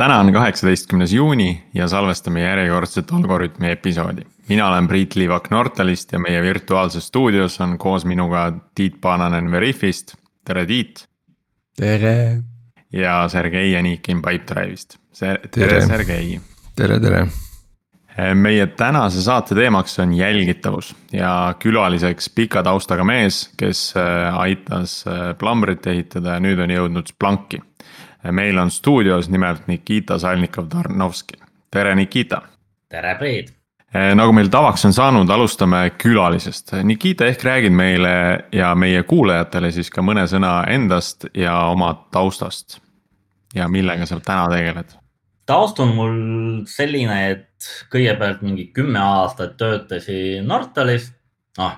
täna on kaheksateistkümnes juuni ja salvestame järjekordset Algorütmi episoodi. mina olen Priit Liivak Nortalist ja meie virtuaalses stuudios on koos minuga Tiit Paananen Veriffist. tere, Tiit. tere. ja Sergei Janikin Pipedrive'ist. tere, tere, Sergei. tere, tere meie tänase saate teemaks on jälgitavus ja külaliseks pika taustaga mees, kes äh, aitas äh, plambrit ehitada ja nüüd on jõudnud Splunki meil on stuudios nimelt Nikita Salnikov-Tarnovski, tere Nikita. tere, Priit. Eh, nagu meil tavaks on saanud, alustame külalisest. Nikita, ehk räägid meile ja meie kuulajatele siis ka mõne sõna endast ja oma taustast. ja millega sa täna tegeled? taust on mul selline, et kõigepealt mingi kümme aastat töötasin Nortalis, noh,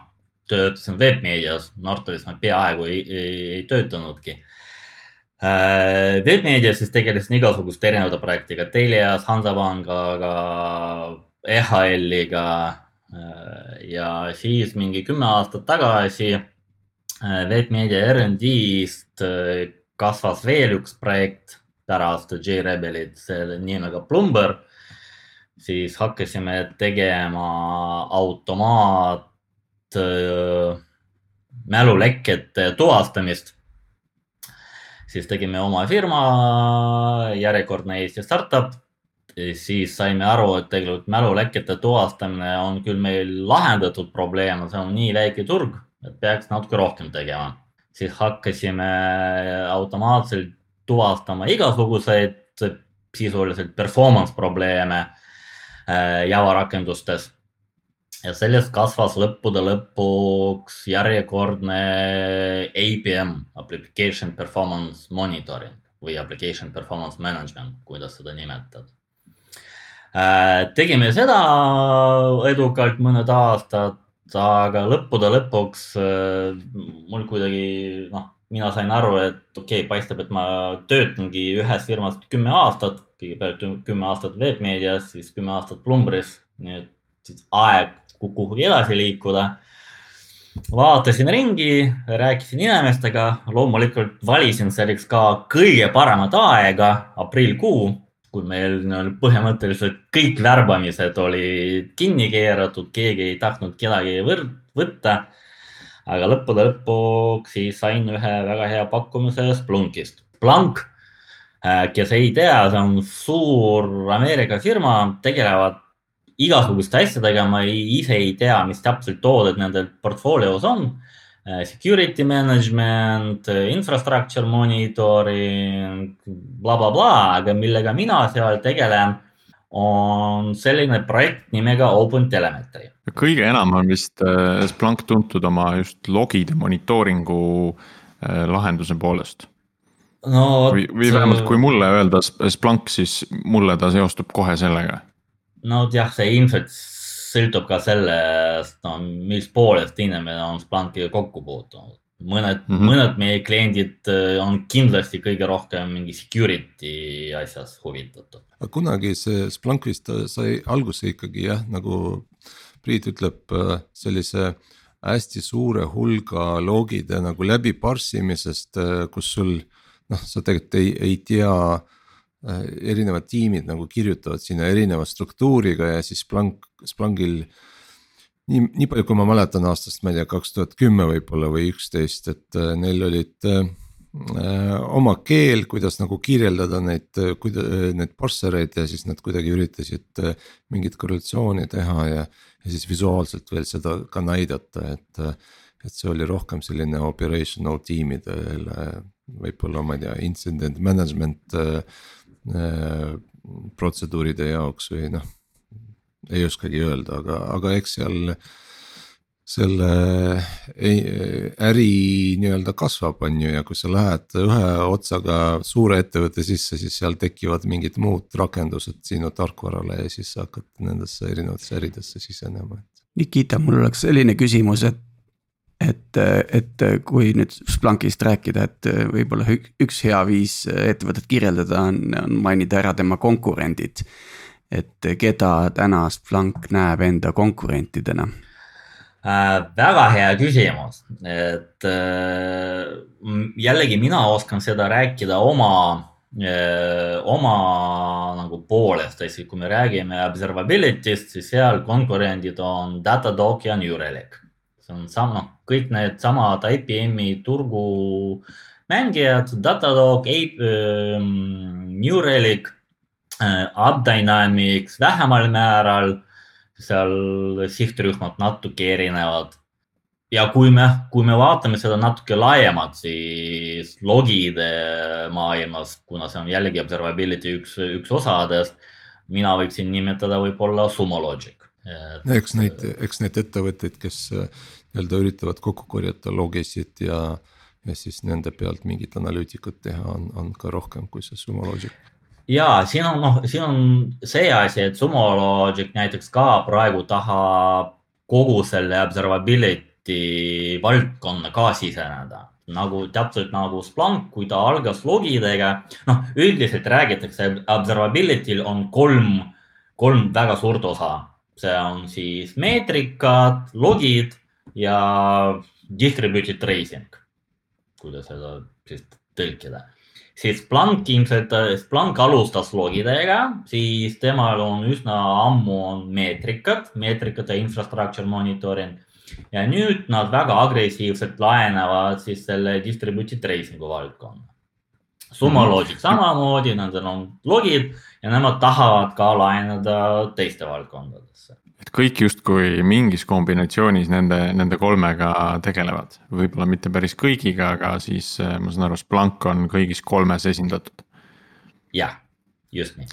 töötasin veebmeedias, Nortalis ma peaaegu ei, ei, ei töötanudki Äh, siis tegelesin igasuguste erinevate projektiga, Telias, Hansapangaga, EHL-iga äh, ja siis mingi kümme aastat tagasi Webmeedia äh, RD-st kasvas veel üks projekt pärast J-Rebelit, selle nimega Plumber. siis hakkasime tegema automaat mälulekkete tuvastamist siis tegime oma firma, järjekordne Eesti startup. siis saime aru, et tegelikult mälulekkete tuvastamine on küll meil lahendatud probleem, see on nii väike turg, et peaks natuke rohkem tegema. siis hakkasime automaatselt tuvastama igasuguseid sisuliselt performance probleeme äh, Java rakendustes ja sellest kasvas lõppude lõpuks järjekordne APM, Application Performance Monitoring või Application Performance Management, kuidas seda nimetad. Äh, tegime seda edukalt mõned aastad, aga lõppude lõpuks äh, mul kuidagi noh, mina sain aru, et okei okay,, paistab, et ma töötangi ühes firmas kümme aastat, kõigepealt kümme aastat veebmeedias, siis kümme aastat Plumbris, nii et siis aeg kuhugi edasi liikuda. vaatasin ringi, rääkisin inimestega, loomulikult valisin selleks ka kõige paremat aega, aprillkuu, kui meil põhimõtteliselt kõik värbamised olid kinni keeratud, keegi ei tahtnud kedagi võtta. aga lõppude lõpuks siis sain ühe väga hea pakkumise Splunkist. Splunk, äh, kes ei tea, see on suur Ameerika firma, tegelevad igasuguste asjadega, ma ei, ise ei tea, mis täpselt tooded nendel portfoolios on. Äh, security management, infrastructure monitoring bla, bla, blablabla, aga millega mina seal tegelen, on selline projekt nimega OpenTelemetry. kõige enam on vist äh, Splunk tuntud oma just logide monitooringu lahenduse poolest no,. või, või vähemalt, kui mulle öelda Splunk, siis mulle ta seostub kohe sellega no jah, see ilmselt sõltub ka sellest no,, mis poolest inimene on Splunkiga kokku puutunud. mõned mm, -hmm. mõned meie kliendid äh, on kindlasti kõige rohkem mingi security asjas huvitatud. kunagi see Splunk vist sai alguse ikkagi jah, nagu Priit ütleb, äh, sellise hästi suure hulga logide nagu läbi parsimisest, äh, kus sul noh, sa tegelikult ei, ei tea Äh, erinevad tiimid nagu kirjutavad sinna erineva struktuuriga ja siis Splunk, Splunkil. nii, nii palju, kui ma mäletan aastast, ma ei tea, kaks tuhat kümme võib-olla või üksteist, et äh, neil olid äh, oma keel, kuidas nagu kirjeldada neid, neid parsereid ja siis nad kuidagi üritasid äh, mingit korrelatsiooni teha ja. ja siis visuaalselt veel seda ka näidata, et, et see oli rohkem selline operational tiimidele võib-olla ma ei tea, incident management äh, Äh, protseduuride jaoks või noh, ei oskagi öelda, aga, aga eks seal selle äri nii-öelda kasvab, on ju, ja kui sa lähed ühe otsaga suure ettevõtte sisse, siis seal tekivad mingid muud rakendused sinu tarkvarale ja siis sa hakkad nendesse erinevatesse äridesse sisenema. Nikita, mul oleks selline küsimus, et et, et kui nüüd Splunkist rääkida, et võib-olla üks hea viis ettevõtet kirjeldada on, on mainida ära tema konkurendid. et keda täna Splunk näeb enda konkurentidena äh,? väga hea küsimus, et äh, jällegi mina oskan seda rääkida oma oma nagu poolest, ehk siis kui me räägime observability'st, siis seal konkurendid on Datadog ja New Relic. See on sama, kõik needsamad IPM-i turgu mängijad, Datadog, New Relic, AppDynamics vähemal määral, seal sihtrühmad natuke erinevad ja kui me, kui me vaatame seda natuke laiemalt, siis logide maailmas, kuna see on jällegi observability üks, üks osadest, mina võiksin nimetada võib-olla Sumo Logic. Eks neid, eks neid ettevõtteid, kes äh, nii-öelda üritavad kokku korjata logisid ja, ja siis nende pealt mingit analüütikat teha, on, on ka rohkem kui see Sumo Logic. Ja siin on, noh, siin on see asi, et Sumo Logic näiteks ka praegu tahab kogu selle observability valdkonna ka siseneda. Nagu täpselt nagu Splunk, kui ta algas logidega, noh, üldiselt räägitakse, observability'l on kolm, kolm väga suurt osa. See on siis meetrikad, logid ja distributed tracing, kuidas seda siis tõlkida. siis Splunk ilmselt, Splunk alustas logidega, siis temal on üsna ammu on meetrikad, meetrikate infrastructure monitoring ja nüüd nad väga agressiivselt laenavad siis selle distributed tracing'u valdkonna. Sumo. Logic samamoodi, nendel on logid ja nemad tahavad ka laenada teiste valdkondadesse. et kõik justkui mingis kombinatsioonis nende, nende kolmega tegelevad, võib-olla mitte päris kõigiga, aga siis ma saan aru, Splunk on kõigis kolmes esindatud. jah, just nii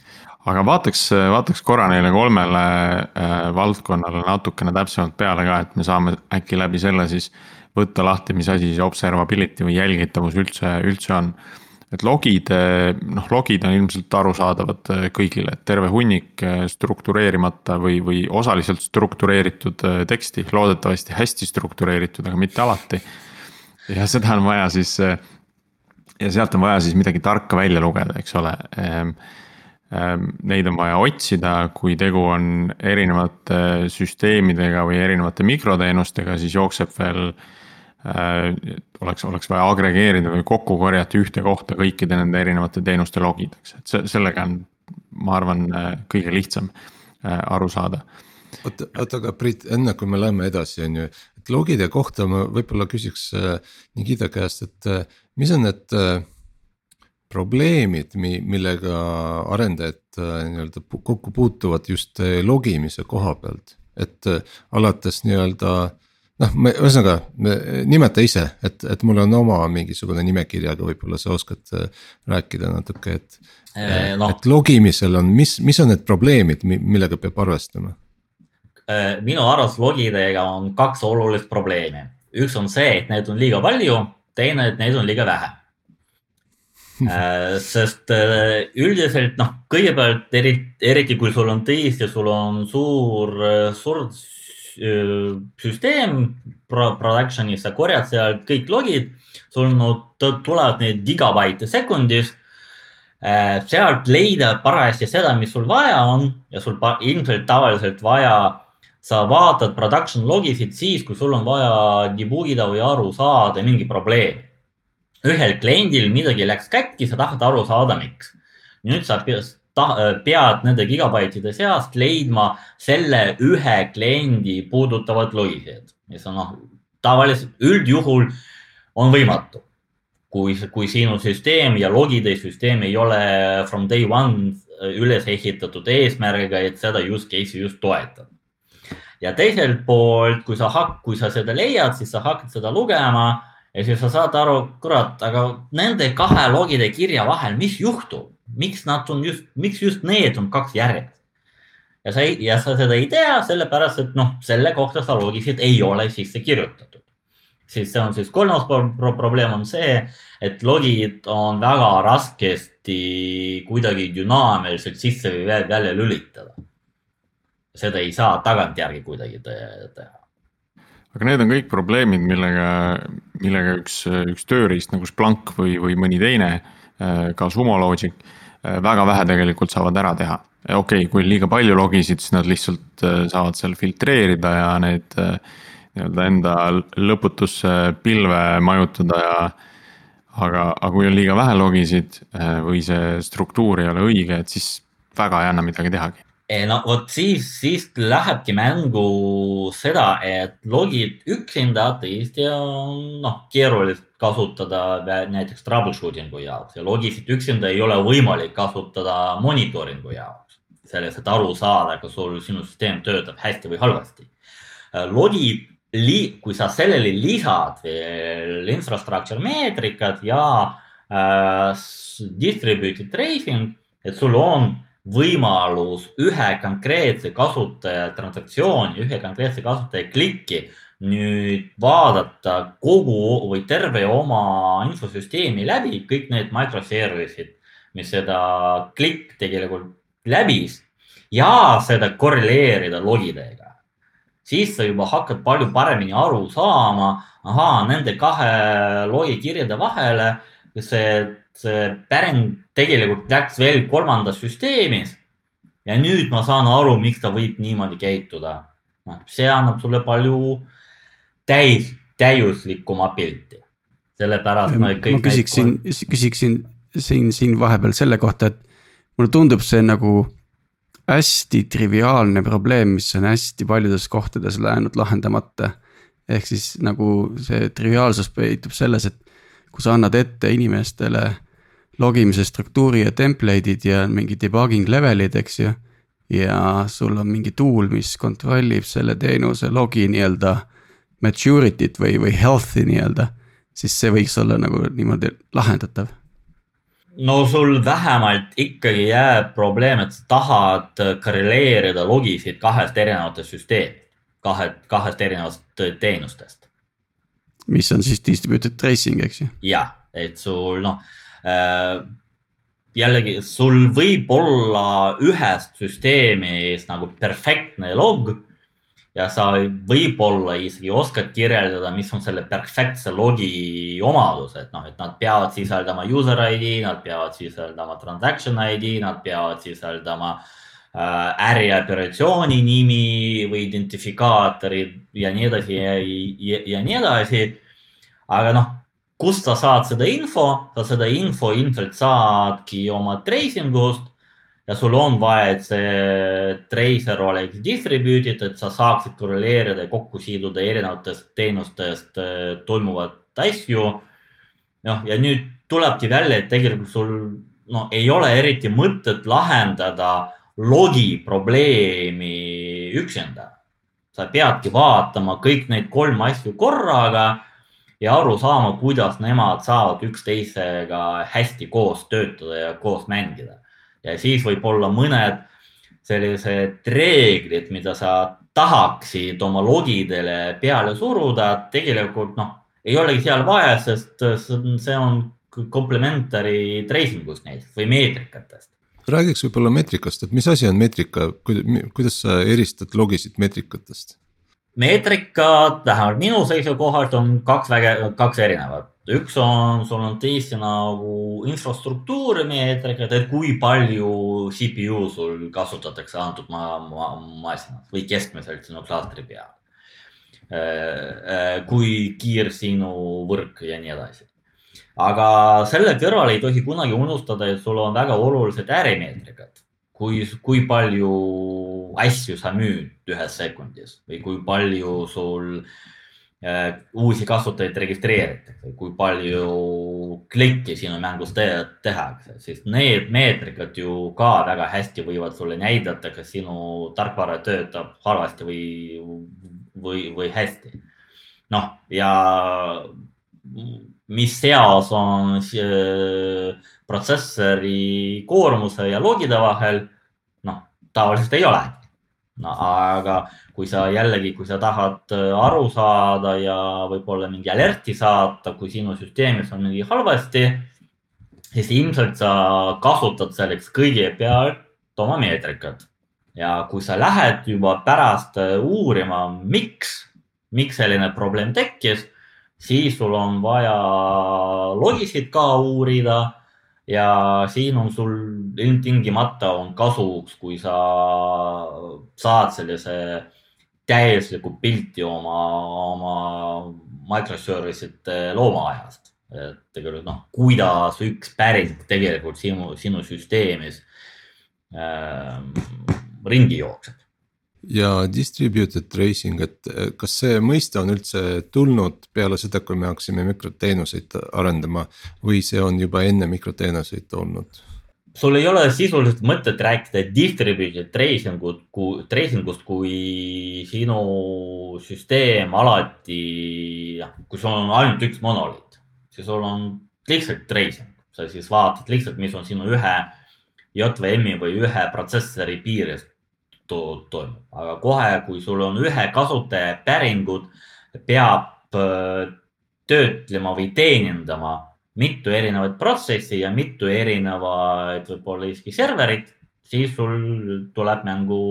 aga vaataks, vaataks korra neile kolmele äh, valdkonnale natukene täpsemalt peale ka, et me saame äkki läbi selle siis võtta lahti, mis asi see observability või jälgitavus üldse, üldse on. Et logid, noh logid on ilmselt arusaadavad äh, kõigile, et terve hunnik äh, struktureerimata või, või osaliselt struktureeritud teksti, loodetavasti hästi struktureeritud, aga mitte alati. ja seda on vaja siis ja sealt on vaja siis midagi tarka välja lugeda, eks ole ehm, Ehm, neid on vaja otsida, kui tegu on erinevate süsteemidega või erinevate mikroteenustega, siis jookseb veel. Äh, oleks, oleks vaja agregeerida või kokku korjata ühte kohta kõikide nende erinevate teenuste logid, eks, et see, sellega on, ma arvan, äh, kõige lihtsam äh, aru saada. Oota, oota, aga Priit, enne kui me läheme edasi, on ju, et logide kohta ma võib-olla küsiks Nikita käest, et mis on need probleemid, millega arendajad äh, nii-öelda kokku puutuvad just äh, logimise koha pealt, et äh, alates nii-öelda noh, me ühesõnaga nimeta ise, et, et mul on oma mingisugune nimekiri, aga võib-olla sa oskad rääkida natuke, et. No. et logimisel on, mis, mis on need probleemid, millega peab arvestama? minu arust logidega on kaks olulist probleemi, üks on see, et neid on liiga palju, teine, et neid on liiga vähe Äh, sest äh, üldiselt noh, kõigepealt eriti, eriti kui sul on tõesti, sul on suur, äh, suur süsteem production'is, sa korjad sealt kõik logid, sul no, tulevad need gigabaite sekundis. sealt leida parajasti seda, mis sul vaja on ja sul ilmselt tavaliselt vaja, sa vaatad production logisid siis, kui sul on vaja debug ida või aru saada mingi probleem ühel kliendil midagi läks käkki, sa tahad aru saada, miks. nüüd sa pead nende gigabaitide seast leidma selle ühe kliendi puudutavad logisid, mis on noh, tavaliselt üldjuhul on võimatu. kui, kui sinu süsteem ja logide süsteem ei ole from day one üles ehitatud eesmärgiga, et seda use case'i just toetada. ja teiselt poolt, kui sa, kui sa seda leiad, siis sa hakkad seda lugema ja siis sa saad aru, kurat, aga nende kahe logide kirja vahel, mis juhtub, miks nad on just, miks just need on kaks järjest. ja sa ei, ja sa seda ei tea, sellepärast et noh, selle kohta sa logisid ei ole sisse kirjutatud. siis see on siis kolmas pro probleem on see, et logid on väga raskesti kuidagi dünaamiliselt sisse või välja lülitada. seda ei saa tagantjärgi kuidagi teha aga need on kõik probleemid, millega, millega üks, üks tööriist nagu Splunk või, või mõni teine, äh, ka Sumo Logic, väga vähe tegelikult saavad ära teha. okei okay,, kui liiga palju logisid, siis nad lihtsalt äh, saavad seal filtreerida ja need nii-öelda enda lõputusse pilve majutada ja aga, aga kui on liiga vähe logisid või see struktuur ei ole õige, et siis väga ei anna midagi tehagi no vot siis, siis lähebki mängu seda, et logid üksinda tõesti on noh, keeruliselt kasutada näiteks troubleshooting'u jaoks ja logisid üksinda ei ole võimalik kasutada monitooringu jaoks. selleks, et aru saada, kas sul sinu süsteem töötab hästi või halvasti. logid, kui sa sellele lisad veel infrastructure meetrikad ja äh, distributed tracing, et sul on võimalus ühe konkreetse kasutaja transaktsiooni, ühe konkreetse kasutaja klikki nüüd vaadata kogu või terve oma infosüsteemi läbi, kõik need microservice'id, mis seda klikk tegelikult läbis ja seda korreleerida logidega. siis sa juba hakkad palju paremini aru saama, ahaa, nende kahe logi kirjade vahele see see päring tegelikult läks veel kolmandas süsteemis. ja nüüd ma saan aru, miks ta võib niimoodi käituda. noh, see annab sulle palju täis, täiuslikuma pilti. sellepärast ma kõik. ma küsiksin, küsiksin siin, siin vahepeal selle kohta, et mulle tundub see nagu hästi triviaalne probleem, mis on hästi paljudes kohtades läinud lahendamata. ehk siis nagu see triviaalsus peitub selles, et kui sa annad ette inimestele logimise struktuuri ja template'id ja mingi debugging level'id, eks ju. ja sul on mingi tool, mis kontrollib selle teenuse logi nii-öelda maturity't või, või health'i nii-öelda. siis see võiks olla nagu niimoodi lahendatav. no sul vähemalt ikkagi jääb probleem, et sa tahad korreleerida logisid kahest erinevast süsteemist, kahe, kahest erinevast teenustest. mis on siis distributed tracing, eks ju? jah, et sul noh Äh, jällegi, sul võib olla ühest süsteemist nagu perfektne log ja sa võib-olla isegi oskad kirjeldada, mis on selle perfektse logi omadused, noh, et nad peavad sisaldama user ID, nad peavad sisaldama transaction ID, nad peavad sisaldama äh, ärioperatsiooni nimi või identifikaatorid ja nii edasi ja, ja, ja nii edasi. aga noh, kust sa saad seda info, sa seda info ilmselt saadki oma tracing ust ja sul on vaja, et see tracer oleks distributed, et sa saaksid korreleerida ja kokku siduda erinevatest teenustest äh, toimuvat asju. noh, ja nüüd tulebki välja, et tegelikult sul no ei ole eriti mõtet lahendada logi probleemi üksinda. sa peadki vaatama kõik need kolm asju korraga ja aru saama, kuidas nemad saavad üksteisega hästi koos töötada ja koos mängida. Ja siis võib-olla mõned sellised reeglid, mida sa tahaksid oma logidele peale suruda, tegelikult noh, ei olegi seal vaja, sest see on komplementary tracing ust näiteks või meetrikatest. räägiks võib-olla meetrikast, et mis asi on meetrika, kuidas sa eristad logisid meetrikatest? meetrikad, vähemalt minu seisukohalt on kaks väge, kaks erinevat. Üks on, sul on tõesti nagu infrastruktuuri meetrikad, et kui palju CPU sul kasutatakse antud ma, ma, masinas või keskmiselt sinu klastri peal. Äh, äh, kui kiir sinu võrk ja nii edasi. aga selle kõrval ei tohi kunagi unustada, et sul on väga olulised ärimeetrikad kui, kui palju asju sa müüd ühes sekundis või kui palju sul äh, uusi kasutajaid registreeritakse, kui palju klikke sinu mängus te tehakse, siis need meetrikad ju ka väga hästi võivad sulle näidata, kas sinu tarkvara töötab halvasti või, või, või hästi. noh, ja mis seos on äh, protsessori koormuse ja logide vahel, noh, tavaliselt ei olegi. No aga kui sa jällegi, kui sa tahad äh, aru saada ja võib-olla mingi alerti saata, kui sinu süsteemis on mingi halvasti, siis ilmselt sa kasutad selleks kõigepealt oma meetrikat. ja kui sa lähed juba pärast äh, uurima, miks, miks selline probleem tekkis, siis sul on vaja logisid ka uurida ja siin on sul ilmtingimata on kasuks, kui sa saad sellise täiusliku pilti oma, oma microservice'ite loomaaiast. et tegelikult noh, kuidas üks päring tegelikult sinu, sinu süsteemis äh, ringi jookseb ja distributed tracing, et eh, kas see mõiste on üldse tulnud peale seda, kui me hakkasime mikroteenuseid arendama või see on juba enne mikroteenuseid olnud? sul ei ole sisuliselt mõtet rääkida distributed tracing ut, tracing ust, kui sinu süsteem alati, kui sul on ainult üks monoliit, siis sul on lihtsalt tracing, sa siis vaatad lihtsalt, mis on sinu ühe JVM-i või ühe protsessori piires toimub, aga kohe, kui sul on ühe kasutaja päringud, peab äh, töötlema või teenindama mitu erinevat protsessi ja mitu erinevat võib-olla isegi serverit, siis sul tuleb mängu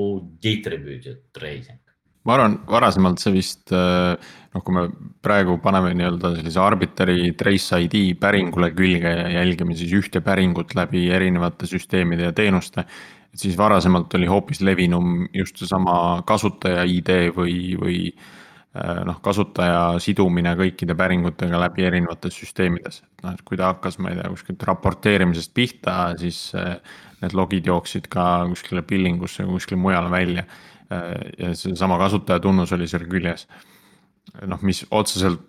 distributed tracing. Ma arvan, varasemalt see vist äh, noh, kui me praegu paneme nii-öelda sellise arbitrary trace ID päringule külge ja jälgime siis ühte päringut läbi erinevate süsteemide ja teenuste et siis varasemalt oli hoopis levinum just seesama kasutaja ID või, või äh, noh, kasutaja sidumine kõikide päringutega läbi erinevates süsteemides. noh, et kui ta hakkas, ma ei tea, kuskilt raporteerimisest pihta, siis äh, need logid jooksid ka kuskile billing usse või kuskile mujale välja. Äh, ja seesama kasutajatunnus oli seal küljes. noh, mis otseselt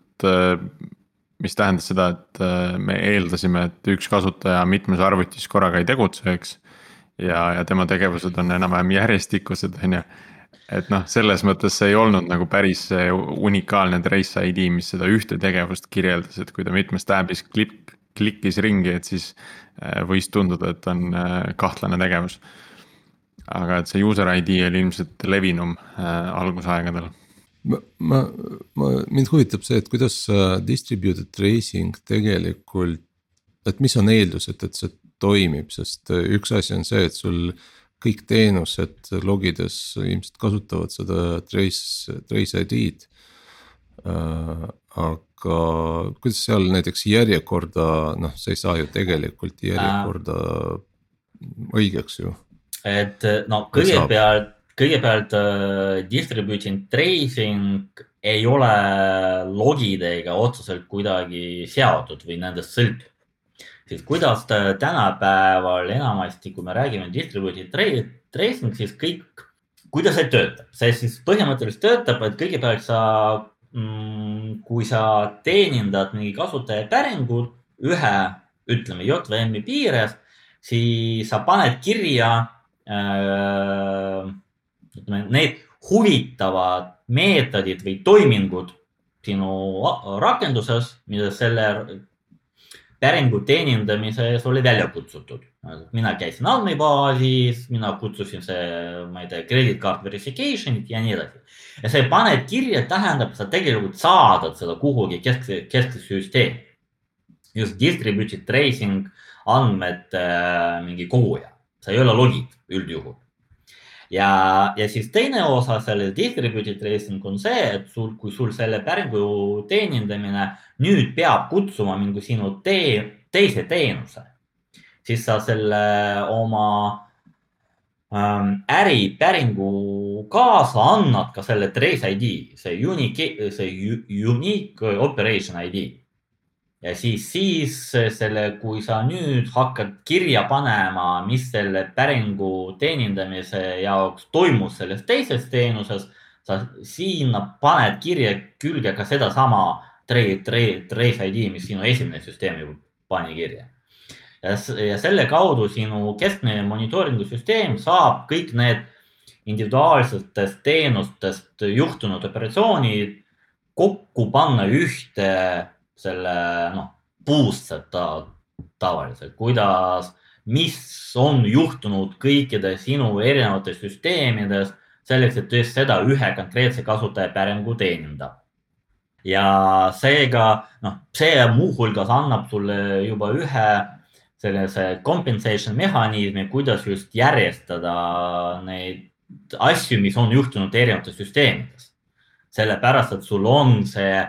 mis tähendas seda, et me eeldasime, et üks kasutaja mitmes arvutis korraga ei tegutse, eks ja, ja tema tegevused on enam-vähem järjestikused, on ju. et noh, selles mõttes see ei olnud nagu päris unikaalne Trace ID, mis seda ühte tegevust kirjeldas, et kui ta mitmes tab'is klik, klikkis ringi, et siis äh, võis tunduda, et on äh, kahtlane tegevus. aga et see user ID oli ilmselt levinum äh, algusaegadel ma, ma, ma, mind huvitab see, et kuidas distributed tracing tegelikult, et mis on eeldused, et see toimib, sest äh, üks asi on see, et sul kõik teenused logides ilmselt kasutavad seda trace, trace ID-d äh,. aga kuidas seal näiteks järjekorda, noh, sa ei saa ju tegelikult järjekorda äh. õigeks ju. et no kõigepealt, kõigepealt uh, distributing tracing ei ole logidega otseselt kuidagi seotud või nendest sõltub siis kuidas tänapäeval enamasti, kui me räägime distributed tracing, siis kõik, kuidas see töötab, see siis põhimõtteliselt töötab, et kõigepealt sa mm,, kui sa teenindad mingi kasutaja päringut ühe, ütleme JVM-i piires, siis sa paned kirja äh, ütleme, need huvitavad meetodid või toimingud sinu rakenduses, mida selle päringu teenindamises oli välja kutsutud. mina käisin andmebaasis, mina kutsusin see, ma ei tea, credit card verification'it ja nii edasi. ja see paned kirja, tähendab, sa tegelikult saadad seda kuhugi keskse, keskse süsteemi. just distributed tracing andmete äh, mingi koguja, sa ei ole logid üldjuhul ja, ja siis teine osa selle distributed tracing on see, et sul, kui sul selle päringu teenindamine nüüd peab kutsuma mingi sinu tee, teise teenuse, siis sa selle oma ähm, äripäringu kaasa annad ka selle trace ID, see unique, see unique operation ID ja siis, siis selle, kui sa nüüd hakkad kirja panema, mis selle päringu teenindamise jaoks toimus selles teises teenuses, sa sinna paned kirja külge ka sedasama trace ID, mis sinu esimene süsteem juba pani kirja. ja, ja selle kaudu sinu keskne monitooringu süsteem saab kõik need individuaalsetest teenustest juhtunud operatsioonid kokku panna ühte selle noh, boost'd ta tavaliselt, kuidas, mis on juhtunud kõikide sinu erinevates süsteemides selleks, et just seda ühe konkreetse kasutaja päringu teenindab. ja seega noh, see muuhulgas annab sulle juba ühe sellise compensation mehhanismi, kuidas just järjestada neid asju, mis on juhtunud erinevates süsteemides. sellepärast, et sul on see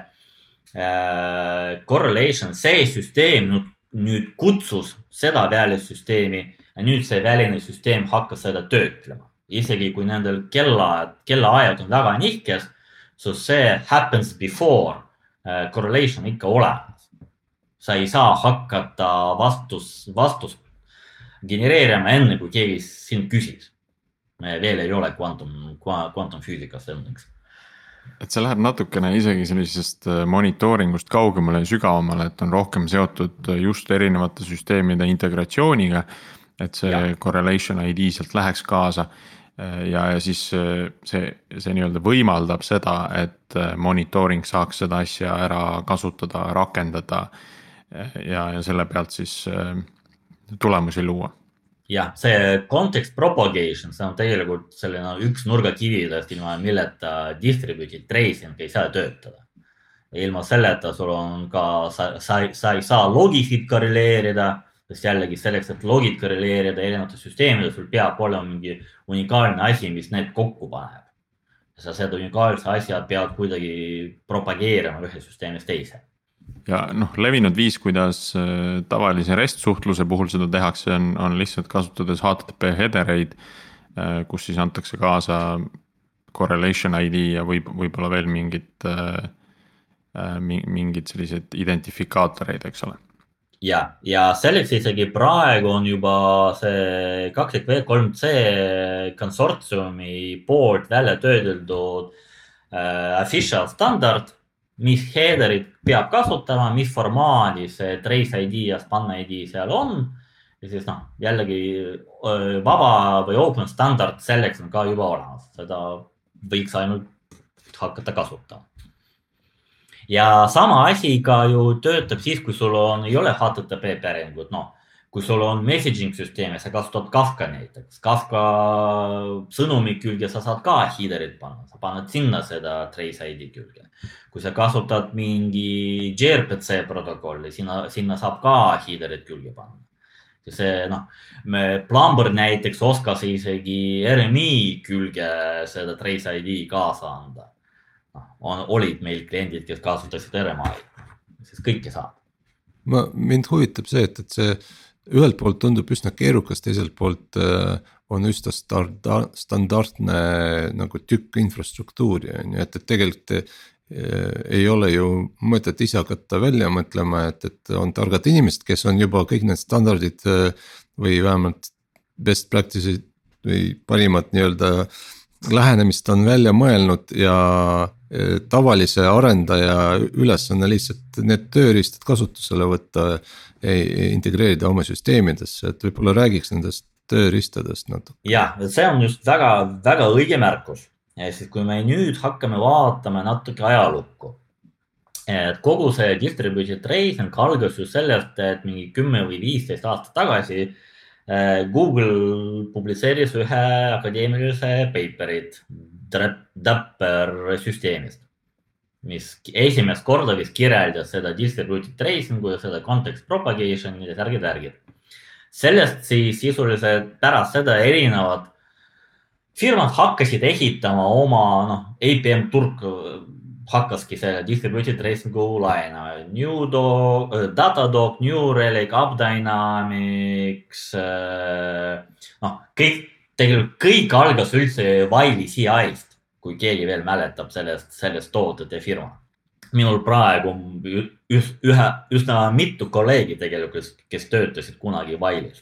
correlation, see süsteem nüüd, nüüd kutsus seda välisüsteemi ja nüüd see väline süsteem hakkas seda töötlema. isegi kui nendel kellaajad, kellaajad on väga nihkes, so see happens before uh, correlation ikka olemas. sa ei saa hakata vastus, vastust genereerima enne, kui keegi sind küsis. me veel ei ole kvantum, kvantumfüüsikas õnneks et see läheb natukene isegi sellisest äh, monitooringust kaugemale ja sügavamale, et on rohkem seotud äh, just erinevate süsteemide integratsiooniga. et see ja. correlation ID sealt läheks kaasa äh, ja, ja siis see, see nii-öelda võimaldab seda, et monitooring saaks seda asja ära kasutada, rakendada. ja, ja selle pealt siis tulemusi luua jah, see context propagation, see on tegelikult selline üks nurgakividest, ilma milleta distributed tracing ei saa töötada. ilma selleta sul on ka, sa, sa, sa ei saa logisid korreleerida, sest jällegi selleks, et logid korreleerida erinevate süsteemidega, sul peab olema mingi unikaalne asi, mis need kokku paneb. sa seda unikaalse asja pead kuidagi propageerima ühest süsteemist teise ja noh, levinud viis, kuidas äh, tavalise REST suhtluse puhul seda tehakse, on, on lihtsalt kasutades HTTP header eid. Äh, kus siis antakse kaasa correlation ID ja võib, võib-olla veel mingid, äh, mingid sellised identifikaatoreid, eks ole ja, ja selleks isegi praegu on juba see kakskümmend V kolm C konsortsiumi poolt välja töödeldud äh, official standard mis header'it peab kasutama, mis formaadis see trace ID ja span ID seal on. ja siis noh, jällegi vaba või open standard selleks on ka juba olemas, seda võiks ainult hakata kasutama. ja sama asi ka ju töötab siis, kui sul on, ei ole HTTP päringut, noh kui sul on messaging süsteem ja sa kasutad Kafka näiteks, Kafka sõnumi külge sa saad ka header'it panna, sa paned sinna seda trace ID külge. kui sa kasutad mingi gRPC protokolli, sinna, sinna saab ka header'it külge panna. see noh, me Plumber näiteks oskas isegi RMI külge seda trace ID kaasa anda. noh, olid meil kliendid, kes kasutasid RMI-d, siis kõike saab ma, mind huvitab see, et, et see ühelt poolt tundub üsna keerukas, teiselt poolt äh, on üsna standardne nagu tükk infrastruktuuri on ju, et, et tegelikult äh, ei ole ju mõtet ise hakata välja mõtlema, et, et on targad inimesed, kes on juba kõik need standardid äh, või vähemalt best practice'id või parimat nii-öelda lähenemist on välja mõelnud ja tavalise arendaja ülesanne lihtsalt need tööriistad kasutusele võtta integreerida oma süsteemidesse, et võib-olla räägiks nendest tööriistadest natuke. ja, see on just väga-väga õige märkus. sest kui me nüüd hakkame vaatama natuke ajalukku, et kogu see distributed tracing algas ju sellest, et mingi kümme või viisteist aastat tagasi eh, Google publitseeris ühe akadeemilise paper'it Dapper süsteemist mis esimest korda vist kirjeldas seda distributed tracing'u ja seda context propagation'i ja särgid-värgid. sellest siis sisuliselt pärast seda erinevad firmad hakkasid ehitama oma, noh, APM turg hakkaski selle distributed tracing'u laenama. Newdog, äh, Datadog, New Relic, AppDynamics, äh, noh, kõik, tegelikult kõik algas üldse Wile'i CI-st kui keegi veel mäletab sellest, sellest toodete firma. minul praegu üh, ühe, üsna mitu kolleegi tegelikult, kes töötasid kunagi Wile'is.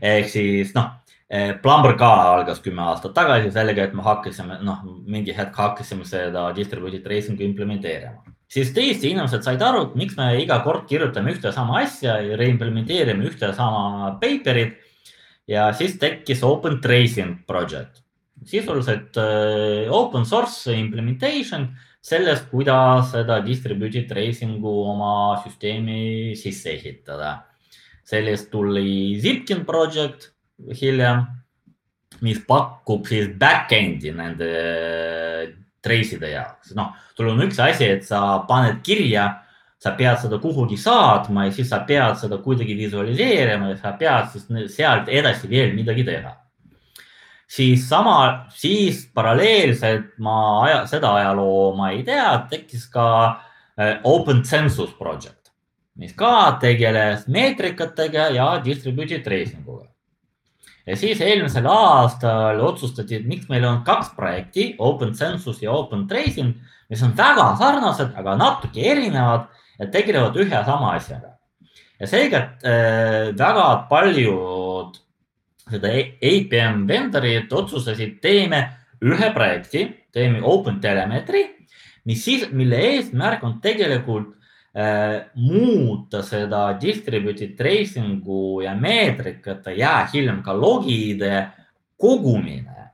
ehk siis noh, eh, Plumber ka algas kümme aastat tagasi sellega, et me hakkasime, noh, mingi hetk hakkasime seda distributed tracing'u implementeerima. siis tõesti inimesed said aru, et miks me iga kord kirjutame ühte sama asja ja reimplementeerime ühte sama paper'it. ja siis tekkis Open Tracing Project sisuliselt äh, open source implementation sellest, kuidas seda distributed tracing'u oma süsteemi sisse ehitada. sellest tuli Zipkin project hiljem, mis pakub siis back-end'i nende trace'ide jaoks. noh, sul on üks asi, et sa paned kirja, sa pead seda kuhugi saatma ja siis sa pead seda kuidagi visualiseerima ja sa pead siis sealt edasi veel midagi teha siis sama, siis paralleelselt ma aja, seda ajaloo ma ei tea, tekkis ka äh, Open Census Project, mis ka tegeles meetrikatega ja distributed tracing uga. ja siis eelmisel aastal otsustati, et miks meil on kaks projekti, Open Census ja Open Tracing, mis on väga sarnased, aga natuke erinevad ja tegelevad ühe sama asjaga. ja seega äh, väga paljud seda APM vendorid otsustasid, teeme ühe projekti, teeme Open Telemetry, mis siis, mille eesmärk on tegelikult äh, muuta seda distributed tracing'u ja meetrikate ja hiljem ka logide kogumine,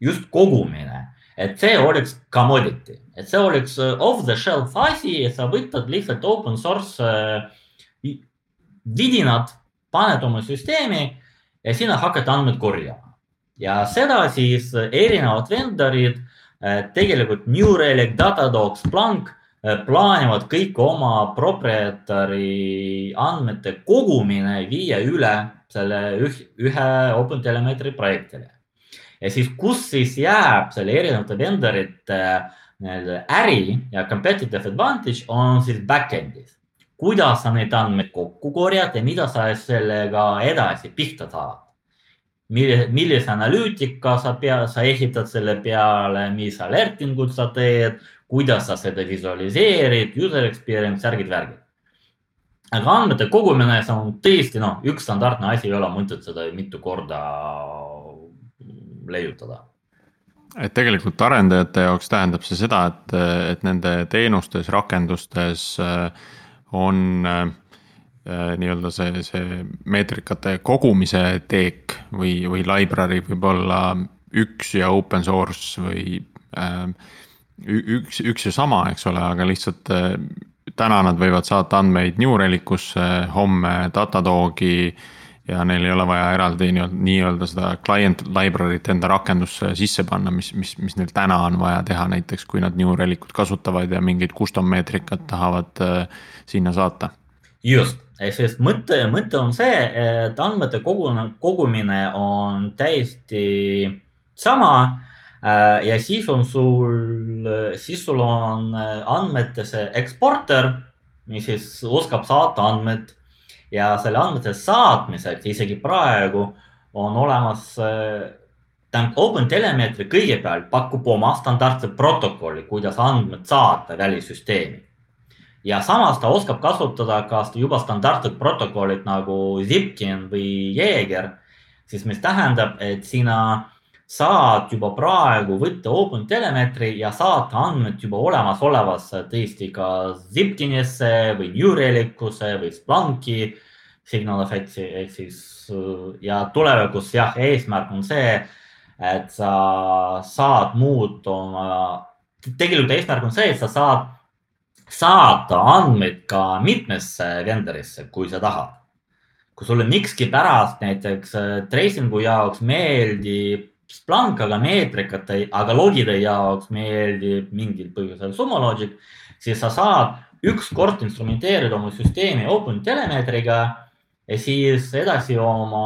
just kogumine. Et see oleks commodity, et see oleks äh, off the shelf asi, et sa võtad lihtsalt open source äh, vidinad, paned oma süsteemi ja sina hakkad andmeid korjama. ja seda siis erinevad vendorid, äh, tegelikult New Relic, Datadog, Splunk plaanivad kõik oma proprietary andmete kogumine viia üle selle ühe OpenTelemetry projektile ja siis, kus siis jääb selle erinevate vendorite nii-öelda äri ja competitive advantage on siis back-end'is. Kuidas sa neid andmeid kokku korjad ja mida sa sellega edasi pihta saad. millise, analüütika sa pea, sa ehitad selle peale, mis alertingud sa teed, kuidas sa seda visualiseerid, user experience, särgid-värgid aga andmete kogumine, see on tõesti noh, üks standardne asi, ei ole mõtet seda mitu korda leiutada et tegelikult arendajate jaoks tähendab see seda, et, et nende teenustes, rakendustes äh, on äh, nii-öelda see, see meetrikate kogumise teek või, või library võib olla üks ja open source või äh, üks, üks ja sama, eks ole, aga lihtsalt täna nad võivad saata andmeid New Relicusse, homme Datadogi ja neil ei ole vaja eraldi nii-öelda nii seda client library't enda rakendusse sisse panna, mis, mis, mis neil täna on vaja teha, näiteks kui nad New Relicut kasutavad ja mingit custom meetrikat tahavad äh, sinna saata. just, sest mõte, mõte on see, et andmete kogumine, kogumine on täiesti sama äh, ja siis on sul, siis sul on andmete see eksporter, mis siis oskab saata andmed ja selle andmete saatmiseks isegi praegu on olemas äh, tähendab, OpenTelemetry kõigepealt pakub oma standardse protokolli, kuidas andmed saata välissüsteemi. ja samas ta oskab kasutada ka juba standardsed protokollid nagu Zipkin või Jaeger, siis mis tähendab, et sina saad juba praegu võtta OpenTelemetry ja saata andmed juba olemasolevasse tõesti ka Zipkinisse või New Relicusse või Splunki signal effect'i ehk siis ja tulevikus jah, eesmärk on see, et sa saad muuta oma, tegelikult eesmärk on see, et sa saad saata andmeid ka mitmesse vendorisse, kui sa tahad. kui sulle mikskipärast näiteks tracing'u jaoks meeldib Splunk, aga meetrikate, aga logide jaoks meeldib mingil põhjusel Sumologic, siis sa saad ükskord instrumenteerida oma süsteemi OpenTelemetriga ja siis edasi oma,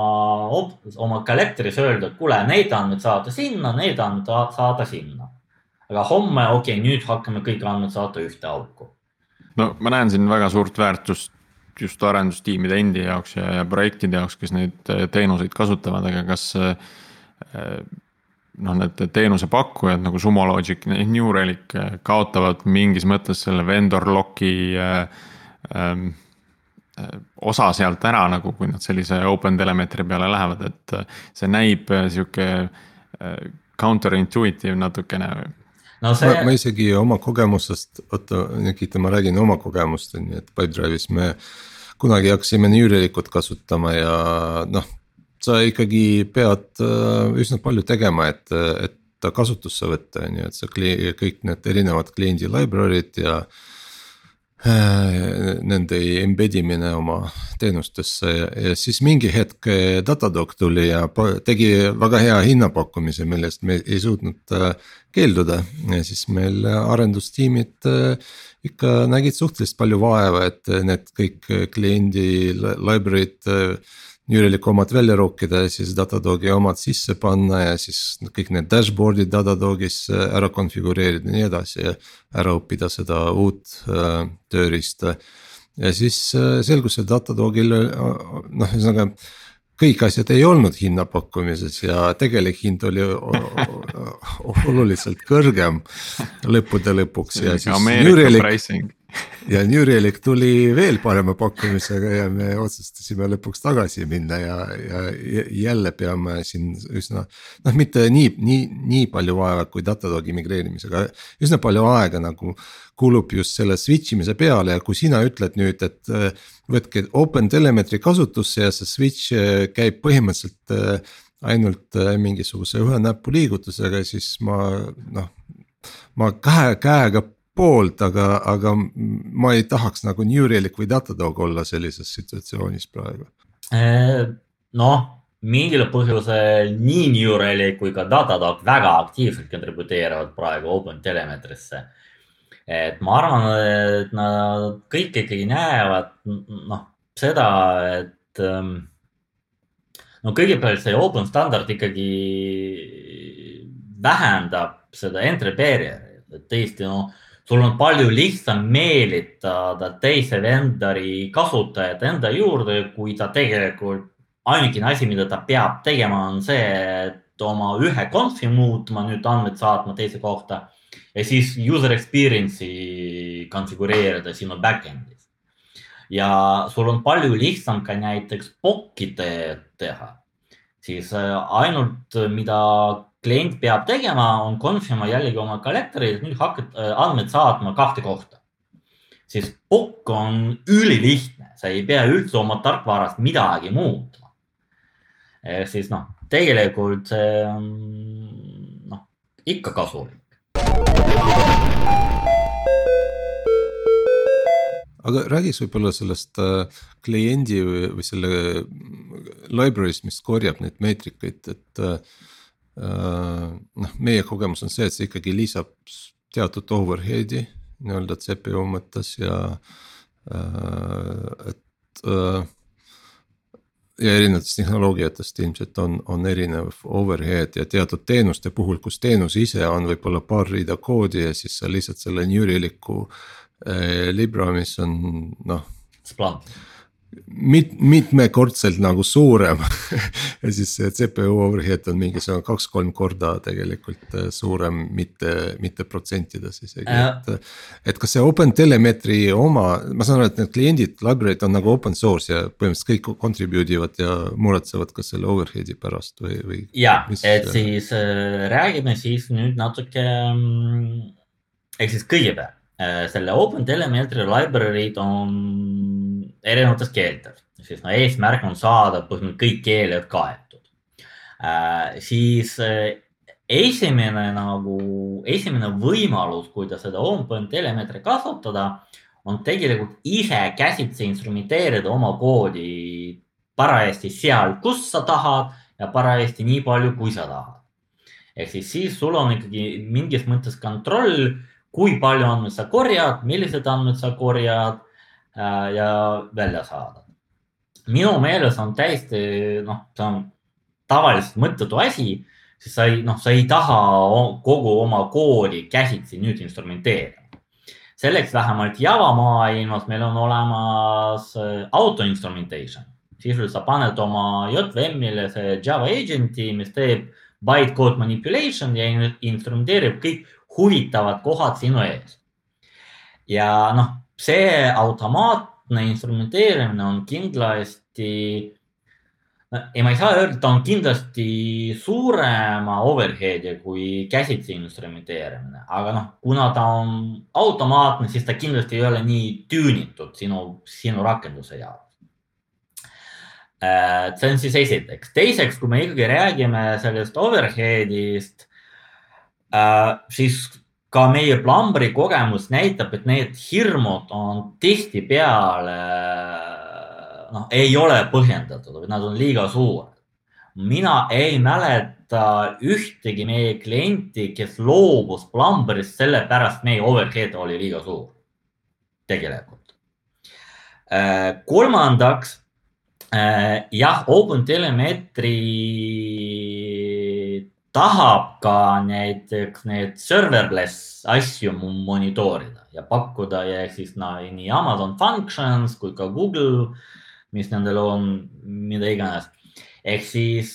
oma collector'is öelda, et kuule, need andmed saada sinna, need andmed saada sinna. aga homme, okei okay,, nüüd hakkame kõik andmed saata ühte auku. no ma näen siin väga suurt väärtust just arendustiimide endi jaoks ja, ja projektide jaoks, kes neid teenuseid kasutavad, aga kas äh, noh, need teenusepakkujad nagu Sumologic, New Relic kaotavad mingis mõttes selle vendor lock'i äh, ähm, osa sealt ära nagu, kui nad sellise open telemeetri peale lähevad, et see näib sihuke äh, counterintuitive natukene. no see. ma isegi oma kogemusest, oota Nikita, ma räägin oma kogemust on ju, et Pipedrive'is me kunagi hakkasime New Relicut kasutama ja noh, sa ikkagi pead äh, üsna palju tegema, et, et ta kasutusse võtta, on ju, et sa kõik need erinevad kliendi library'd ja. Äh, nende embed imine oma teenustesse ja, ja siis mingi hetk Datadog tuli ja tegi väga hea hinnapakkumise, millest me ei suutnud äh, keelduda. ja siis meil arendustiimid ikka nägid suhteliselt palju vaeva, et need kõik kliendi library'd Newreliku omad välja rookida ja siis Datadogi omad sisse panna ja siis kõik need dashboard'id Datadogis ära konfigureerida ja nii edasi ja ära õppida seda uut äh, tööriista. ja siis äh, selgus, et Datadogil äh, noh, ühesõnaga kõik asjad ei olnud hinnapakkumises ja tegelik hind oli oluliselt kõrgem lõppude lõpuks ja siis. Pricing ja New Relic tuli veel parema pakkumisega ja me otsustasime lõpuks tagasi minna ja, ja jälle peame siin üsna. noh, mitte nii, nii, nii palju vaeva kui Datadogi migreerimisega, üsna palju aega nagu kulub just selle switch imise peale ja kui sina ütled nüüd, et äh, võtke OpenTelemetry kasutusse ja see switch äh, käib põhimõtteliselt äh, ainult mingisuguse ühe näpuliigutusega, siis ma noh. ma käe, käega poolt, aga, aga ma ei tahaks nagu New Relic või Datadog olla sellises situatsioonis praegu. noh, mingil põhjusel nii New Relic kui ka Datadog väga aktiivselt kontributeerivad praegu OpenTelemetry'sse et ma arvan, et nad kõik ikkagi näevad noh, seda, et ähm, no kõigepealt see open standard ikkagi vähendab seda entry barrier'i, et tõesti no sul on palju lihtsam meelitada teise vendori kasutajat enda juurde, kui ta tegelikult ainukene asi, mida ta peab tegema, on see, et oma ühe conf'i muutma, nüüd andmed saatma teise kohta ja siis user experience'i konfigureerida sinu back-end'is. ja sul on palju lihtsam ka näiteks POC-i teha, siis äh, ainult mida klient peab tegema, on confima jällegi oma kalendri, et nüüd hakkad äh, andmed saatma kahte kohta. siis POC on ülilihtne, sa ei pea üldse oma tarkvarast midagi muutma. siis noh, tegelikult see on noh, ikka kasulik aga räägiks võib-olla sellest äh, kliendi või selle library'st, mis korjab neid meetrikaid, et äh,. noh, meie kogemus on see, et see ikkagi lisab teatud overhead'i nii-öelda CPU mõttes ja äh, et äh, ja erinevatest tehnoloogiatest ilmselt on, on erinev overhead ja teatud teenuste puhul, kus teenus ise on võib-olla paar rida koodi ja siis sa lihtsalt selle New Relic'u äh, libra, mis on noh. Splunk mit-, mitmekordselt nagu suurem ja siis see CPU overhead on mingisugune kaks-kolm korda tegelikult äh, suurem, mitte, mitte protsentides isegi äh., et. et kas see OpenTelemetry oma, ma saan aru, et need kliendid, library'd on nagu open source ja põhimõtteliselt kõik contribute ivad ja muretsevad ka selle overhead'i pärast või, või. ja, et siis äh, räägime siis nüüd natuke mm, ehk siis kõigepealt äh, selle OpenTelemetry library'd on erinevates keeltes, siis no eesmärk on saada põhimõtteliselt kõik keeled kaetud äh,. siis äh, esimene nagu, esimene võimalus, kuidas seda on-point telemeetri kasutada, on tegelikult ise käsitsi instrumenteerida oma koodi parajasti seal, kus sa tahad ja parajasti nii palju, kui sa tahad. ehk siis, siis sul on ikkagi mingis mõttes kontroll, kui palju andmeid sa korjad, millised andmed sa korjad ja välja saada. minu meelest on täiesti noh, see on tavaliselt mõttetu asi, sest sa ei, noh, sa ei taha kogu oma kooli käsitsi nüüd instrumenteerida. selleks vähemalt Java maailmas meil on olemas äh, auto instrumentation, sisuliselt sa paned oma JVM-ile see Java agent'i, mis teeb bytecode manipulation ja instrumenteerib kõik huvitavad kohad sinu ees. ja noh, see automaatne instrumenteerimine on kindlasti, ei, ma ei saa öelda, ta on kindlasti suurema overhead'i kui käsitsi instrumenteerimine, aga noh, kuna ta on automaatne, siis ta kindlasti ei ole nii tüünitud sinu, sinu rakenduse jaoks äh, see on siis esiteks. teiseks, kui me ikkagi räägime sellest overhead'ist, äh, siis ka meie plambri kogemus näitab, et need hirmud on tihtipeale noh, ei ole põhjendatud või nad on liiga suured. mina ei mäleta ühtegi meie klienti, kes loobus plambrist sellepärast, meie overhead oli liiga suur. tegelikult. Äh, kolmandaks äh, jah, OpenTelemetry tahab ka näiteks need serverless asju monitoorida ja pakkuda ja siis no, nii Amazon Functions kui ka Google, mis nendel on, mida iganes. ehk siis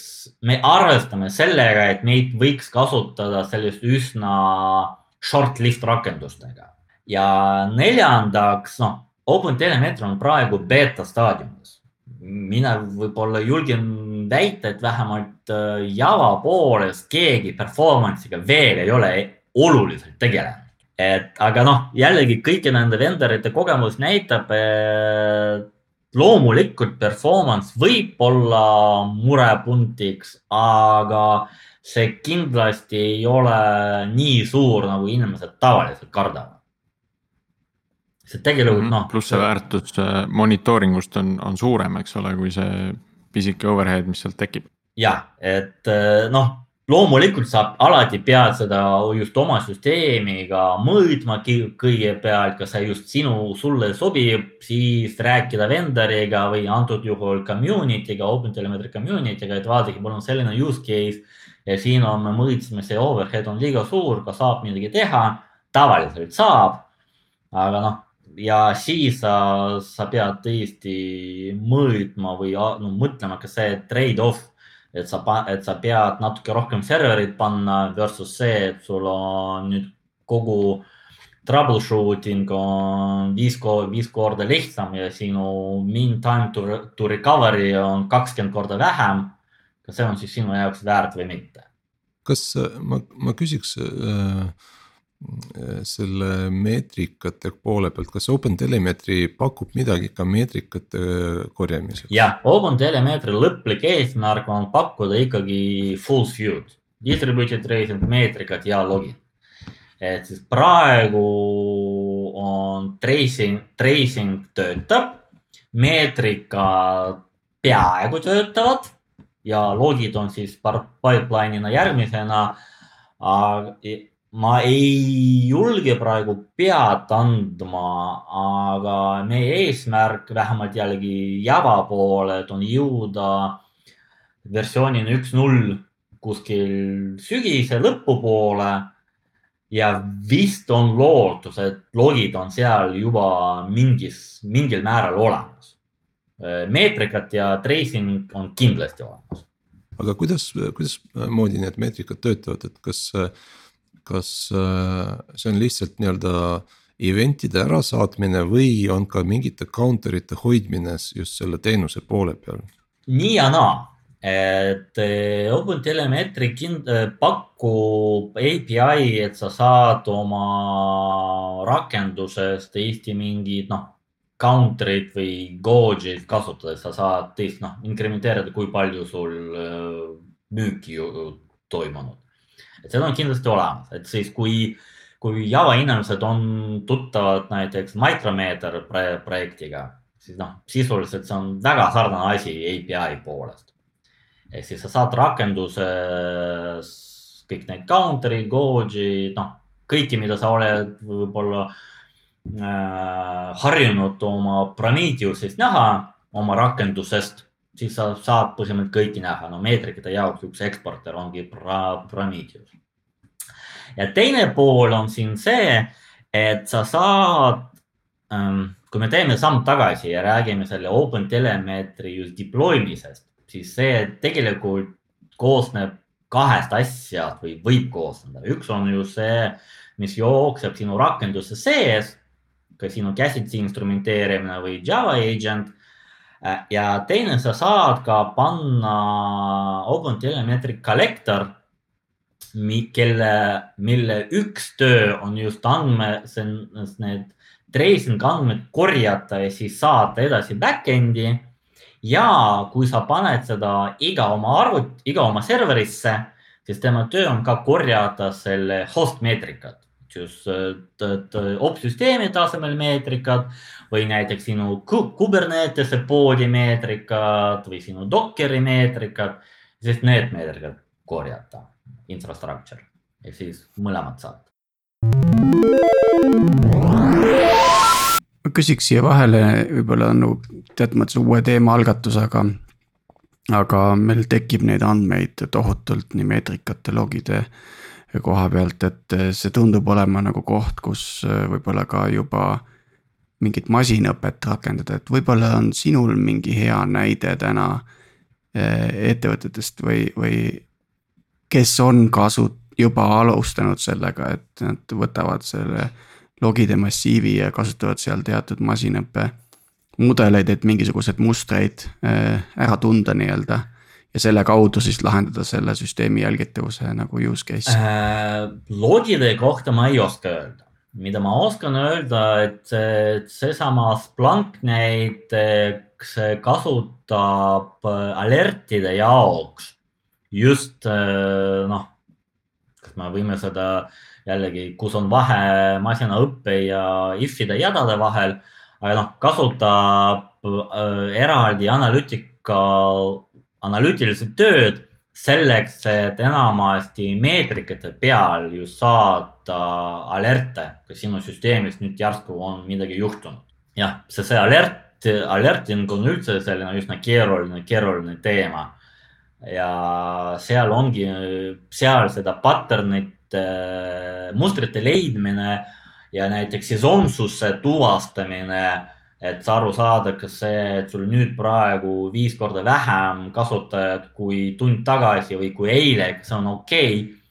me arvestame sellega, et meid võiks kasutada sellist üsna short list rakendustega ja neljandaks, noh, OpenTelemetri on praegu beeta staadiumis. mina võib-olla julgen väita, et vähemalt äh, Java poolest keegi performance'iga veel ei ole oluliselt tegelenud. et aga noh, jällegi kõigi nende vendorite kogemus näitab, et loomulikult performance võib olla murepunktiks, aga see kindlasti ei ole nii suur, nagu inimesed tavaliselt kardavad. see tegelikult -hmm. noh. pluss see väärtus äh, monitooringust on, on suurem, eks ole, kui see pisike overhead, mis sealt tekib. jah, et äh, noh loomulikult saab, alati pead seda just oma süsteemiga mõõtma kõigepealt, kas see just sinu, sulle sobib, siis rääkida vendoriga või antud juhul community'ga, OpenTelemetri community'ga, et vaadake, mul on selline use case ja siin on, me mõõtsime, see overhead on liiga suur, kas saab midagi teha? tavaliselt saab, aga noh, ja siis sa, sa pead tõesti mõõtma või no, mõtlema, kas see trade-off et sa, et sa pead natuke rohkem serverit panna versus see, et sul on nüüd kogu troubleshooting on viis, viis korda lihtsam ja sinu mean time to, to recovery on kakskümmend korda vähem. kas see on siis sinu jaoks väärt või mitte? kas ma, ma küsiks äh selle meetrikate poole pealt, kas OpenTelemetri pakub midagi ka meetrikate korjamiseks? jah, OpenTelemetri lõplik eesmärk on pakkuda ikkagi full suite, distributed tracing, meetrikad ja logid. et siis praegu on tracing, tracing töötab, meetrikad peaaegu töötavad ja logid on siis pipeline'ina järgmisena ma ei julge praegu pead andma, aga meie eesmärk vähemalt jällegi Java poolelt on jõuda versioonini üks null kuskil sügise lõpupoole. ja vist on lootus, et logid on seal juba mingis, mingil määral olemas. meetrikad ja tracing on kindlasti olemas. aga kuidas, kuidas moodi need meetrikad töötavad, et kas äh, kas äh, see on lihtsalt nii-öelda event'ide ärasaatmine või on ka mingite counter ite hoidmine just selle teenuse poole peal? nii ja naa, et äh, OpenTelemetri äh, pakub API, et sa saad oma rakendusest Eesti mingid noh, counter'id või gauge'id kasutades, sa saad teist noh, inkrementeerida, kui palju sul müüki toimunud et see on kindlasti olemas, et siis kui, kui Java inimesed on tuttavad näiteks Micrometer projektiga, siis noh, sisuliselt see on väga sarnane asi API poolest. ehk siis sa saad rakenduses kõik need counter'id, gauge'id, noh, kõiki, mida sa oled võib-olla äh, harjunud oma Prometheusest näha oma rakendusest siis sa saad põhimõtteliselt kõiki näha, no meetrikate jaoks üks eksporter ongi Prometheus. ja teine pool on siin see, et sa saad, ähm, kui me teeme samm tagasi ja räägime selle OpenTelemetri just deploy misest, siis see tegelikult koosneb kahest asjast või võib koosneda. üks on ju see, mis jookseb sinu rakenduse sees, ka sinu käsitsi instrumenteerimine või Java agent ja teine, sa saad ka panna OpenTelemetri collector, kelle, mille üks töö on just andme, see on need tracing andmed korjata ja siis saata edasi back-end'i. ja kui sa paned seda iga oma arvut, iga oma serverisse, siis tema töö on ka korjata selle host meetrikat just opsüsteemi tasemel meetrikad või näiteks sinu Kubernetese poodi meetrikad või sinu Dockeri meetrikad, sest need meetrikad korjata, infrastructure ehk siis mõlemad saad. ma küsiks siia vahele võib-olla no teatud mõttes uue teema algatusega. aga meil tekib neid andmeid tohutult nii meetrikate, logide koha pealt, et see tundub olema nagu koht, kus võib-olla ka juba mingit masinõpet rakendada, et võib-olla on sinul mingi hea näide täna eh, ettevõtetest või, või kes on kasu-, juba alustanud sellega, et nad võtavad selle logide massiivi ja kasutavad seal teatud masinõppe mudeleid, et mingisuguseid mustreid ära tunda nii-öelda. Ja selle kaudu siis lahendada selle süsteemi jälgitavuse nagu use case äh,. logide kohta ma ei oska öelda, mida ma oskan öelda, et seesama Splunk näiteks kasutab alertide jaoks just äh, noh, kas me võime seda jällegi, kus on vahe masinaõppe ja if-ide jadade vahel aga noh, kasutab äh, eraldi analüütika, analüütilist tööd selleks, et enamasti meetrikate peal ju saada alerte, kas sinu süsteemis nüüd järsku on midagi juhtunud. jah, see, see alert, alerting on üldse selline üsna keeruline, keeruline teema. ja seal ongi, seal seda pattern'ite, mustrite leidmine ja näiteks sesonsuse tuvastamine, et aru saada, kas see, et sul nüüd praegu viis korda vähem kasutajad kui tund tagasi või kui eile, kas see on okei okay?.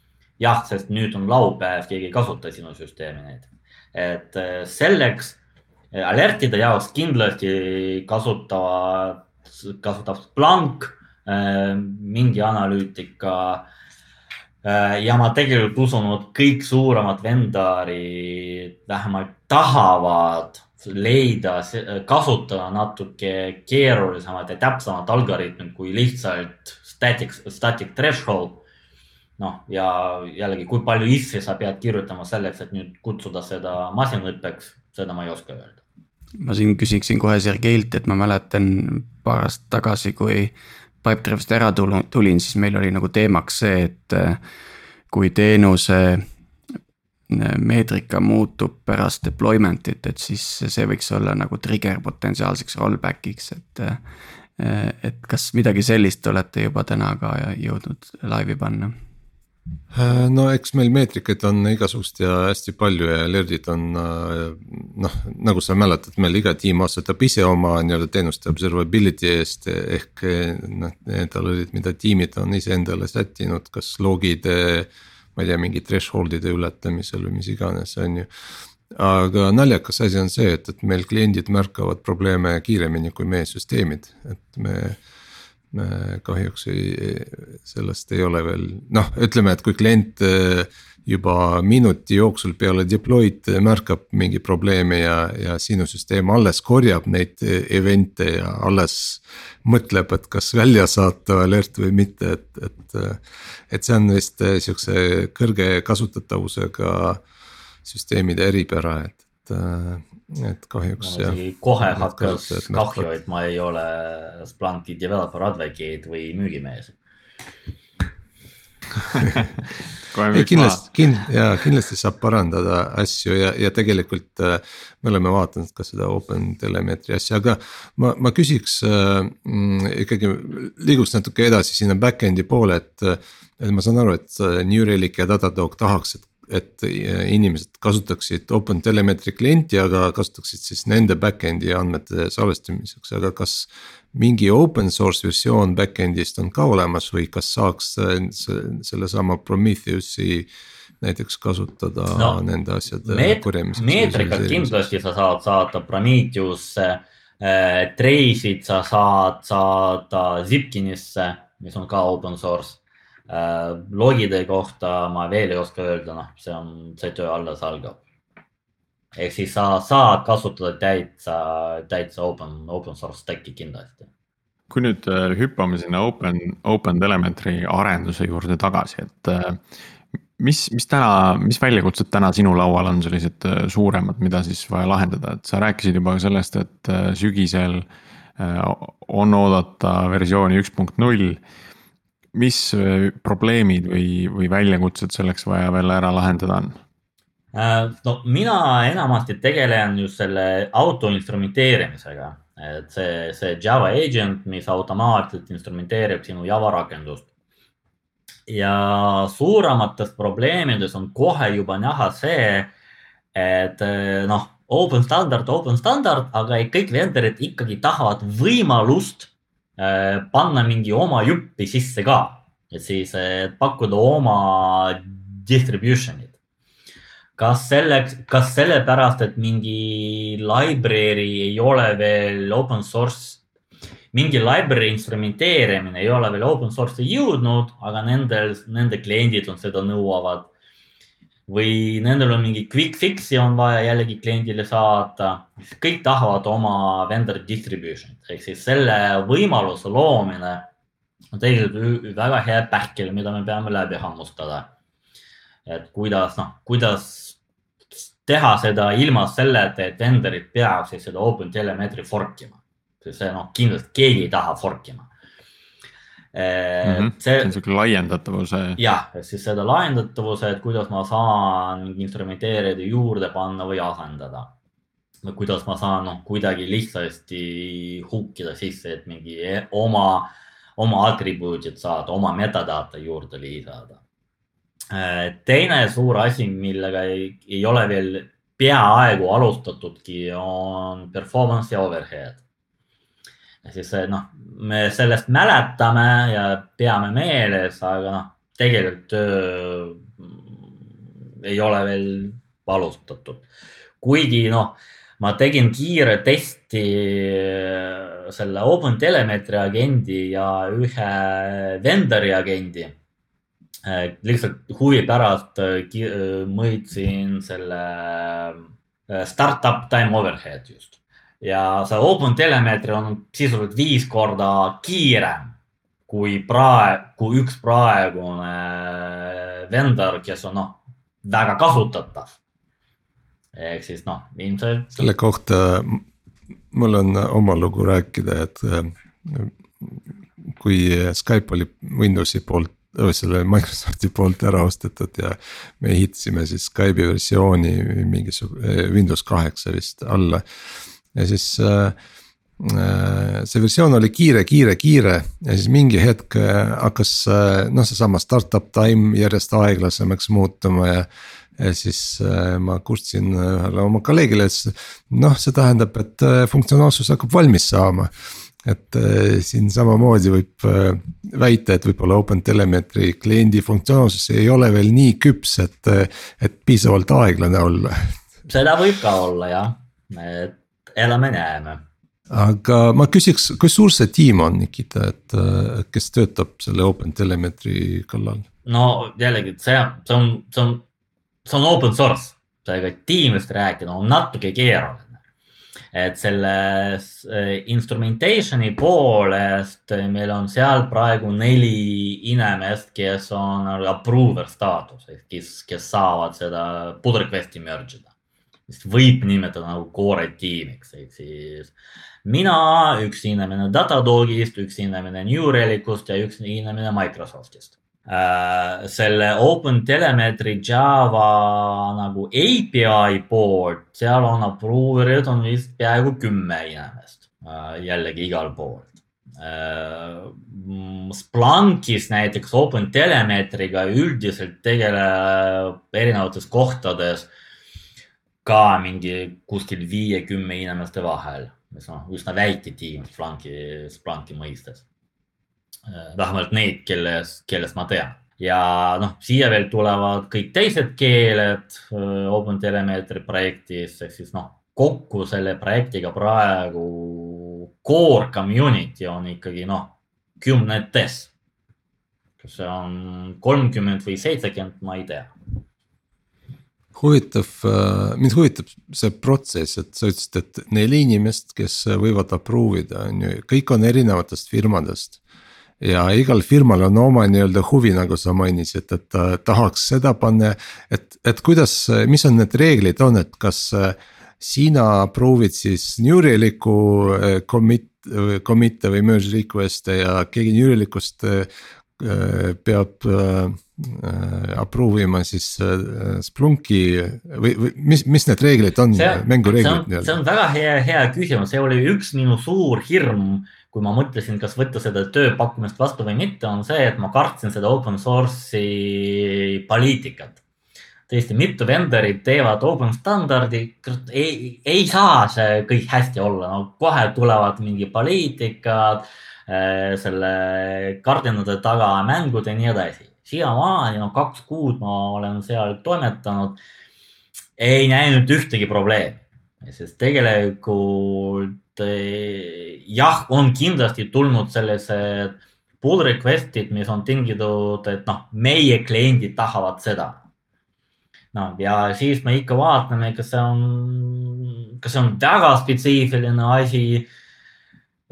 jah, sest nüüd on laupäev, keegi ei kasuta sinu süsteemi näiteks. et äh, selleks äh, alertide jaoks kindlasti kasutavad, kasutab Splunk, äh, mingi analüütika ja ma tegelikult usun, et kõik suuremad vendarid vähemalt tahavad leida, kasutada natuke keerulisemat ja täpsemat algoritmi kui lihtsalt static, static threshold. noh, ja jällegi, kui palju if'e sa pead kirjutama selleks, et nüüd kutsuda seda masinõppeks, seda ma ei oska öelda. ma siin küsiksin kohe Sergeilt, et ma mäletan paar aastat tagasi, kui Pipedrive'ist ära tulin, siis meil oli nagu teemaks see, et äh, kui teenuse äh, meetrika muutub pärast deployment'it, et siis see võiks olla nagu trigger potentsiaalseks rollback'iks, et. Äh, et kas midagi sellist olete juba täna ka jõudnud laivi panna? Äh, no eks meil meetrikaid on igasugust ja hästi palju ja alert'id on noh, nagu sa mäletad, meil iga tiim vastutab ise oma nii-öelda teenuste observability eest ehk noh, need alert'id, mida tiimid on iseendale sättinud, kas logide. Ma ei tea, mingi threshold'ide ületamisel või mis iganes, on ju. Aga naljakas asi on see, et, et meil kliendid märkavad probleeme kiiremini kui meie süsteemid, et me me kahjuks ei, sellest ei ole veel noh, ütleme, et kui klient juba minuti jooksul peale deploy'd märkab mingi probleemi ja, ja sinu süsteem alles korjab neid event'e ja alles mõtleb, et kas välja saata alert või mitte, et, et. et see on vist sihukese kõrge kasutatavusega süsteemide eripära, et, et et kahjuks jah. kohe hakkas kahju, et ma ei ole Splunki developer advocate või müügimees ei kindlasti, kind- ja kindlasti saab parandada asju ja, ja tegelikult äh, me oleme vaadanud ka seda Open Telemetri asja, aga ma, ma küsiks äh, mm, ikkagi liiguks natuke edasi sinna back-end'i poole, et. et ma saan aru, et äh, New Relic ja Datadog tahaks, et et inimesed kasutaksid OpenTelemetri klienti, aga kasutaksid siis nende back-end'i andmete salvestamiseks, aga kas. mingi open source versioon back-end'ist on ka olemas või kas saaks sellesama Prometheusi näiteks kasutada no, nende asjade meet, korjamiseks? meetrikat kindlasti sa saad saada Prometheusse äh,, Trace'id sa saad saada Zipkinisse, mis on ka open source Äh, logide kohta ma veel ei oska öelda, noh, see on, see töö alles algab. ehk siis sa saad kasutada täitsa, täitsa open, open source stack'i kindlasti. kui nüüd äh, hüppame sinna open, open telemetry arenduse juurde tagasi, et äh, mis, mis täna, mis väljakutsed täna sinu laual on sellised suuremad, mida siis vaja lahendada, et sa rääkisid juba sellest, et sügisel on oodata versiooni üks punkt null mis äh, probleemid või, või väljakutsed selleks vaja veel ära lahendada on? Äh, no mina enamasti tegelen just selle auto instrumenteerimisega, et see, see Java agent, mis automaatselt instrumenteerib sinu Java rakendust. ja suuremates probleemides on kohe juba näha see, et äh, noh, open standard, open standard, aga kõik vendorid ikkagi tahavad võimalust panna mingi oma juppi sisse ka, et siis pakkuda oma distribution'it. kas selleks, kas sellepärast, et mingi library ei ole veel open source, mingi library instrumenteerimine ei ole veel open source'i jõudnud, aga nendel, nende kliendid on seda nõuavad. Või nendel on mingi quick fix'i on vaja jällegi kliendile saata. kõik tahavad oma vendor distribution'it ehk siis selle võimaluse loomine on tegelikult väga hea pähkel, mida me peame läbi hammustada. et kuidas, noh, kuidas teha seda ilma selleta, et vendorid peaksid seda OpenTelemetri fork ima. see noh, kindlasti keegi ei taha fork ima mm. -hmm. see, see on sihuke laiendatavuse. jah, et siis seda laiendatavuse, et kuidas ma saan instrumenteerida juurde panna või asendada. kuidas ma saan noh, kuidagi lihtsasti hook ida sisse, et mingi e-, oma, oma atribuudid saada, oma metadata juurde lisada teine suur asi, millega ei, ei ole veel peaaegu alustatudki, on performance ja overhead. Siis noh, me sellest mäletame ja peame meeles, aga noh, tegelikult töö ei ole veel alustatud. kuigi noh, ma tegin kiire testi selle OpenTelemetri agendi ja ühe vendori agendi Äh, lihtsalt huvi pärast äh, äh, mõõtsin selle startup time overhead just ja see Open Telemetri on sisuliselt viis korda kiirem kui praegu, kui üks praegune vendor, kes on noh, väga kasutatav. ehk siis noh, ilmselt. selle kohta mul on oma lugu rääkida, et kui Skype oli Windowsi poolt selle Microsofti poolt ära ostetud ja me ehitasime siis Skype'i versiooni mingisugune Windows kaheksa vist alla. Ja siis äh, äh, see versioon oli kiire, kiire, kiire. Ja siis mingi hetk äh, hakkas noh, seesama startup time järjest aeglasemaks muutuma ja ja siis ma kurtsin ühele oma kolleegile, et noh, see tähendab, et funktsionaalsus hakkab valmis saama. Et siin samamoodi võib väita, et võib-olla OpenTelemetri kliendi funktsionaalsus ei ole veel nii küps, et, et piisavalt aeglane olla. seda võib ka olla jah, et elame-näeme. aga ma küsiks, kui suur see tiim on, Nikita, et kes töötab selle OpenTelemetri kallal? no jällegi see, see on, see on, see on open source, seega tiimist rääkida on natuke keeruline et selles eh, instrumentation'i poolest meil on seal praegu neli inimest, kes on approver staatus ehk kes, kes saavad seda pull request'i merge ida. Vist võib nimetada nagu core tiimiks, ehk siis mina, üks inimene Datadogist, üks inimene New Relicust ja üks inimene Microsoftist Äh, selle OpenTelemetry Java nagu API poolt, seal on approver'id on vist peaaegu kümme inimest äh, jällegi igal pool. Äh, Splunkis näiteks OpenTelemetriga üldiselt tegeleb erinevates kohtades ka mingi kuskil viie-kümme inimeste vahel, mis on üsna väike tiim Splunki, Splunki mõistes Äh, vähemalt neid, kelles, kellest ma tean. ja noh, siia veel tulevad kõik teised keeled äh, OpenTelemetri projektis, ehk siis noh, kokku selle projektiga praegu core community on ikkagi noh, kümnetes. kas see on kolmkümmend või seitsekümmend, ma ei tea huvitav, äh, mind huvitab see protsess, et sa ütlesid, et neli inimest, kes võivad approve ida, on ju, kõik on erinevatest firmadest. Ja igal firmal on oma nii-öelda huvi, nagu sa mainisid, et ta tahaks seda panna, et, et kuidas, mis on need reeglid on, et kas äh, sina proovid siis New Relic'u äh, commit, commit'e või merge request'e ja keegi äh, peab approve ima siis Splunki või, või mis, mis need reeglid on, mängureeglid? see on väga hea, hea küsimus, see oli üks minu suur hirm kui ma mõtlesin, kas võtta seda tööpakkumist vastu või mitte, on see, et ma kartsin seda open source'i poliitikat. tõesti, mitu vendorit teevad open standardi, ei, ei saa see kõik hästi olla, no kohe tulevad mingi poliitikad äh, selle kardinate taga, mängud ja nii edasi. siiamaani, no kaks kuud ma olen seal toimetanud ei näinud ühtegi probleemi, sest tegelikult eh, jah, on kindlasti tulnud sellised pull request'id, mis on tingitud, et noh, meie kliendid tahavad seda. noh, ja siis me ikka vaatame, kas see on, kas see on väga spetsiifiline asi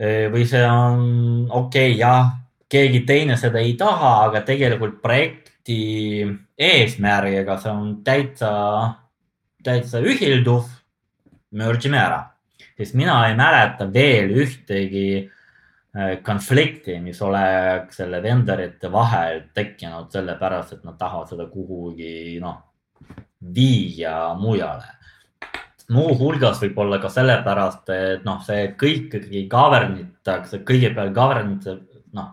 või see on okei okay,, jah, keegi teine seda ei taha, aga tegelikult projekti eesmärgiga see on täitsa, täitsa ühilduv. merge ime ära, sest mina ei mäleta veel ühtegi äh, konflikti, mis oleks selle vendorite vahel tekkinud sellepärast, et nad tahavad seda kuhugi noh, viia mujale. Muuhulgas võib-olla ka sellepärast, et noh, see kõik ikkagi govern itakse, kõigepealt govern noh,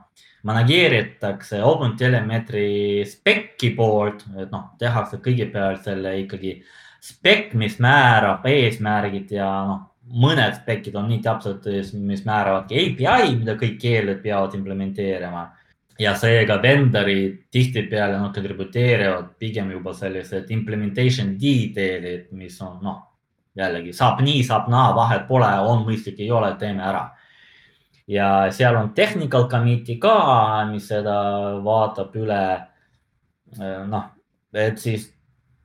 manageeritakse OpenTelemetri spekki poolt, et noh, tehakse kõigepealt selle ikkagi spek, mis määrab eesmärgid ja noh, mõned spekid on nii täpsed, mis määravadki API, mida kõik keeled peavad implementeerima. ja seega vendorid tihtipeale nad kontributeerivad pigem juba sellised implementation detail'id, mis on noh, jällegi saab nii, saab naa, vahet pole, on mõistlik, ei ole, teeme ära. ja seal on technical committee ka, mis seda vaatab üle. noh, et siis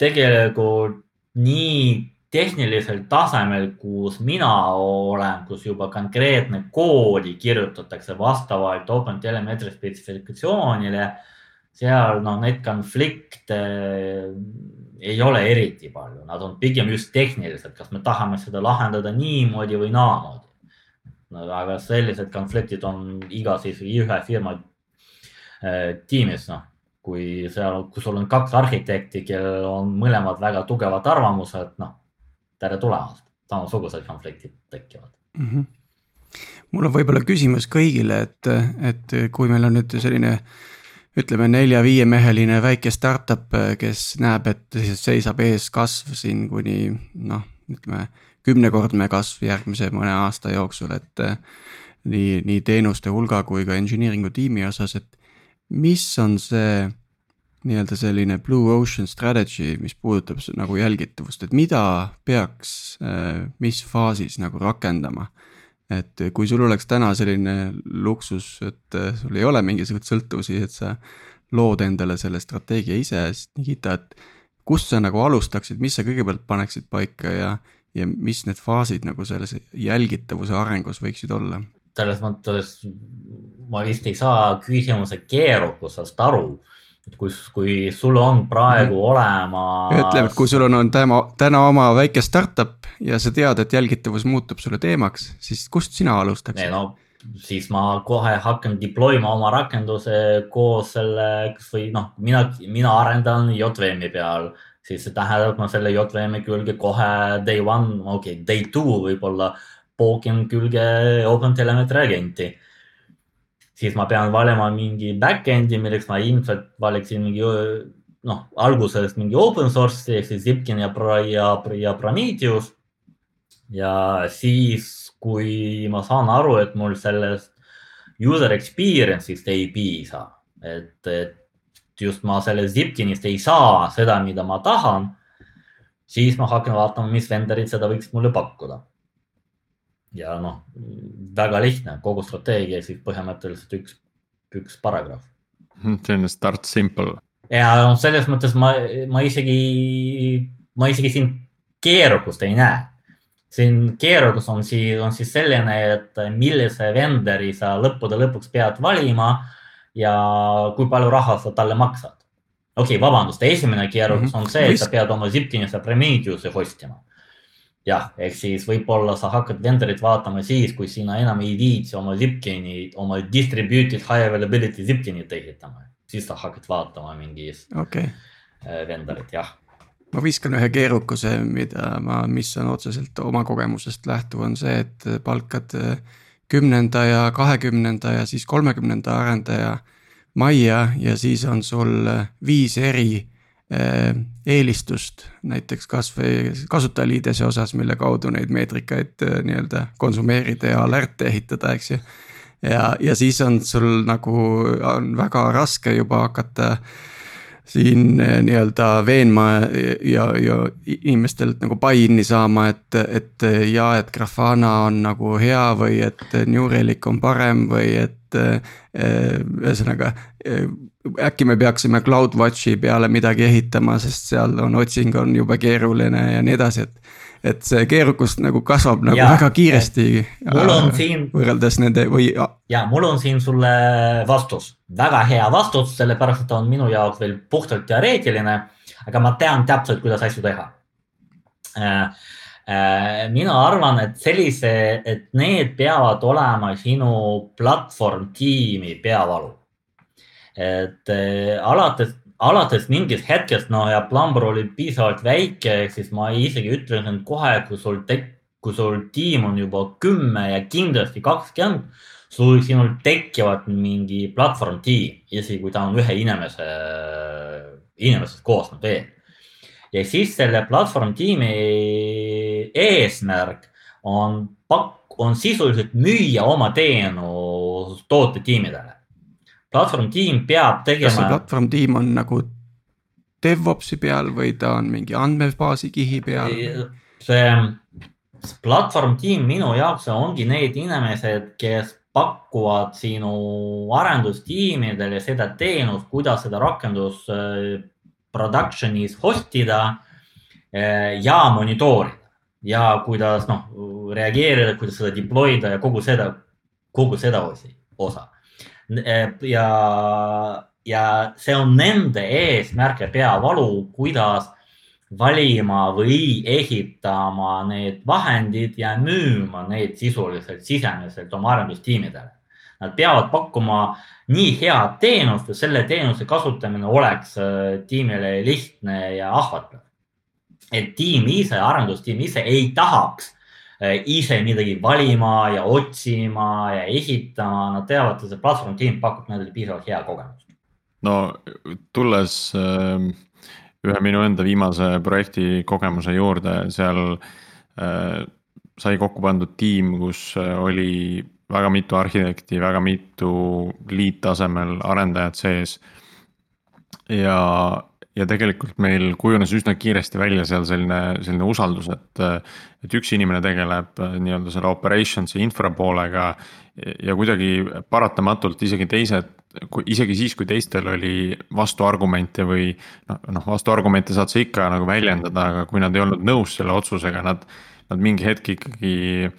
tegelikult nii tehnilisel tasemel, kus mina olen, kus juba konkreetne koodi kirjutatakse vastavalt OpenTelemetri spetsifikatsioonile, seal noh, neid konflikte ei ole eriti palju, nad on pigem just tehnilised, kas me tahame seda lahendada niimoodi või naamoodi no,. aga sellised konfliktid on iga siis ühe firma äh, tiimis, noh kui seal, kui sul on kaks arhitekti, kellel on mõlemad väga tugevad arvamused, noh tere tulemast, samasugused konfliktid tekivad mm. -hmm. mul on võib-olla küsimus kõigile, et, et kui meil on nüüd selline ütleme nelja-viiemeheline väike startup, kes näeb, et seisab ees kasv siin kuni noh, ütleme kümnekordne kasv järgmise mõne aasta jooksul, et nii, nii teenuste hulga kui ka engineering'u tiimi osas, et mis on see nii-öelda selline blue ocean strategy, mis puudutab nagu jälgitavust, et mida peaks, äh, mis faasis nagu rakendama. Et kui sul oleks täna selline luksus, et äh, sul ei ole mingisuguseid sõltuvusi, et sa lood endale selle strateegia ise, siis Nikita, et kust sa nagu alustaksid, mis sa kõigepealt paneksid paika ja, ja mis need faasid nagu selles jälgitavuse arengus võiksid olla? selles mõttes ma vist ei saa küsimuse keerukusest aru et kui, kui sul on praegu mm. olemas. ütleme, et kui sul on, on täna, täna oma väike startup ja sa tead, et jälgitavus muutub sulle teemaks, siis kust sina alustaksid? no siis ma kohe hakkan deploy ma oma rakenduse koos selle, kasvõi noh, mina, mina arendan JVM-i peal, siis see tähendab, ma selle JVM-i külge kohe day one, okei okay,, day two võib-olla pookin külge OpenTelemetri agenti siis ma pean valima mingi back-end'i, milleks ma ilmselt valiksin mingi noh, alguses mingi open source'i ehk siis Zipkin ja, ja, ja Prometheus. Ja siis, kui ma saan aru, et mul sellest user experience'ist ei piisa, et, et just ma sellest Zipkinist ei saa seda, mida ma tahan, siis ma hakkan vaatama, mis vendorid seda võiksid mulle pakkuda ja noh, väga lihtne, kogu strateegia siis põhimõtteliselt üks, üks paragrahv. selline start simple. ja noh, selles mõttes ma, ma isegi, ma isegi siin keerukust ei näe. Siin keerukus on siis, on siis selline, et millise vendori sa lõppude lõpuks pead valima ja kui palju raha sa talle maksad. okei okay,, vabandust, esimene keerukus mm -hmm. on see, et sa pead oma Zipkin'i ja Prometheus'i host ima jah, ehk siis võib-olla sa hakkad vendorit vaatama siis, kui sina enam ei viitsi oma Zipkini, oma distributed high availability Zipkinit ehitama, siis sa hakkad vaatama mingis okay. Äh, vendorit, jah. Ma viskan ühe keerukuse, mida ma, mis on otseselt oma kogemusest lähtuv, on see, et palkad äh, kümnenda ja kahekümnenda ja siis kolmekümnenda arendaja majja ja siis on sul äh, viis eri Äh, eelistust näiteks kasvõi kasutajaliidese osas, mille kaudu neid meetrikaid äh, nii-öelda konsumeerida ja alerte ehitada, eks ju. ja, ja siis on sul nagu on väga raske juba hakata siin eh, nii-öelda veenma ja, ja inimestelt nagu buy-in'i saama, et, et ja, et Grafana on nagu hea või et New Relic on parem või et eh, ühesõnaga äkki me peaksime CloudWatchi peale midagi ehitama, sest seal on otsing on jube keeruline ja nii edasi, et et see keerukus nagu kasvab nagu ja, väga kiiresti. mul on siin. võrreldes nende või. ja mul on siin sulle vastus, väga hea vastus, sellepärast et ta on minu jaoks veel puhtalt teoreetiline, aga ma tean täpselt, kuidas asju teha äh, äh, mina arvan, et sellise, et need peavad olema sinu platvorm tiimi peavalu. et äh, alates alates mingist hetkest, no ja Plumber oli piisavalt väike, ehk siis ma isegi ütlesin kohe, kui sul tek-, kui sul tiim on juba kümme ja kindlasti kakskümmend, sul, sinul tekivad mingi platvorm tiim, isegi kui ta on ühe inimese, inimesest koosnev veel. ja siis selle platvorm tiimi eesmärk on pakk, on sisuliselt müüa oma teenust tootetiimidele platvorm tiim peab tegema. kas see platvorm tiim on nagu DevOpsi peal või ta on mingi andmebaasi kihi peal? see platvorm tiim minu jaoks ongi need inimesed, kes pakuvad sinu arendustiimidele seda teenust, kuidas seda rakendus äh, production'is host ida äh, ja monitoorida ja kuidas noh, reageerida, kuidas seda deploy da ja kogu seda, kogu seda osa Eh, ja, ja see on nende eesmärk ja peavalu, kuidas valima või ehitama need vahendid ja müüma neid sisuliselt sisemiselt oma arendustiimidele. Nad peavad pakkuma nii head teenust, et selle teenuse kasutamine oleks eh, tiimile lihtne ja ahvatlev. et tiim ise, arendustiim ise ei tahaks ise midagi valima ja otsima ja ehitama, nad teavad, et see platvorm tiim pakub nendele piisavalt hea kogemust. no tulles äh, ühe minu enda viimase projekti kogemuse juurde, seal äh, sai kokku pandud tiim, kus oli väga mitu arhitekti, väga mitu liittasemel arendajat sees. ja, ja tegelikult meil kujunes üsna kiiresti välja seal selline, selline usaldus, et, et üks inimene tegeleb äh, nii-öelda selle operations'i infra poolega. ja kuidagi paratamatult isegi teised, isegi siis, kui teistel oli vastuargumente või noh, noh vastuargumente saad sa ikka nagu väljendada, aga kui nad ei olnud nõus selle otsusega, nad, nad mingi hetk ikkagi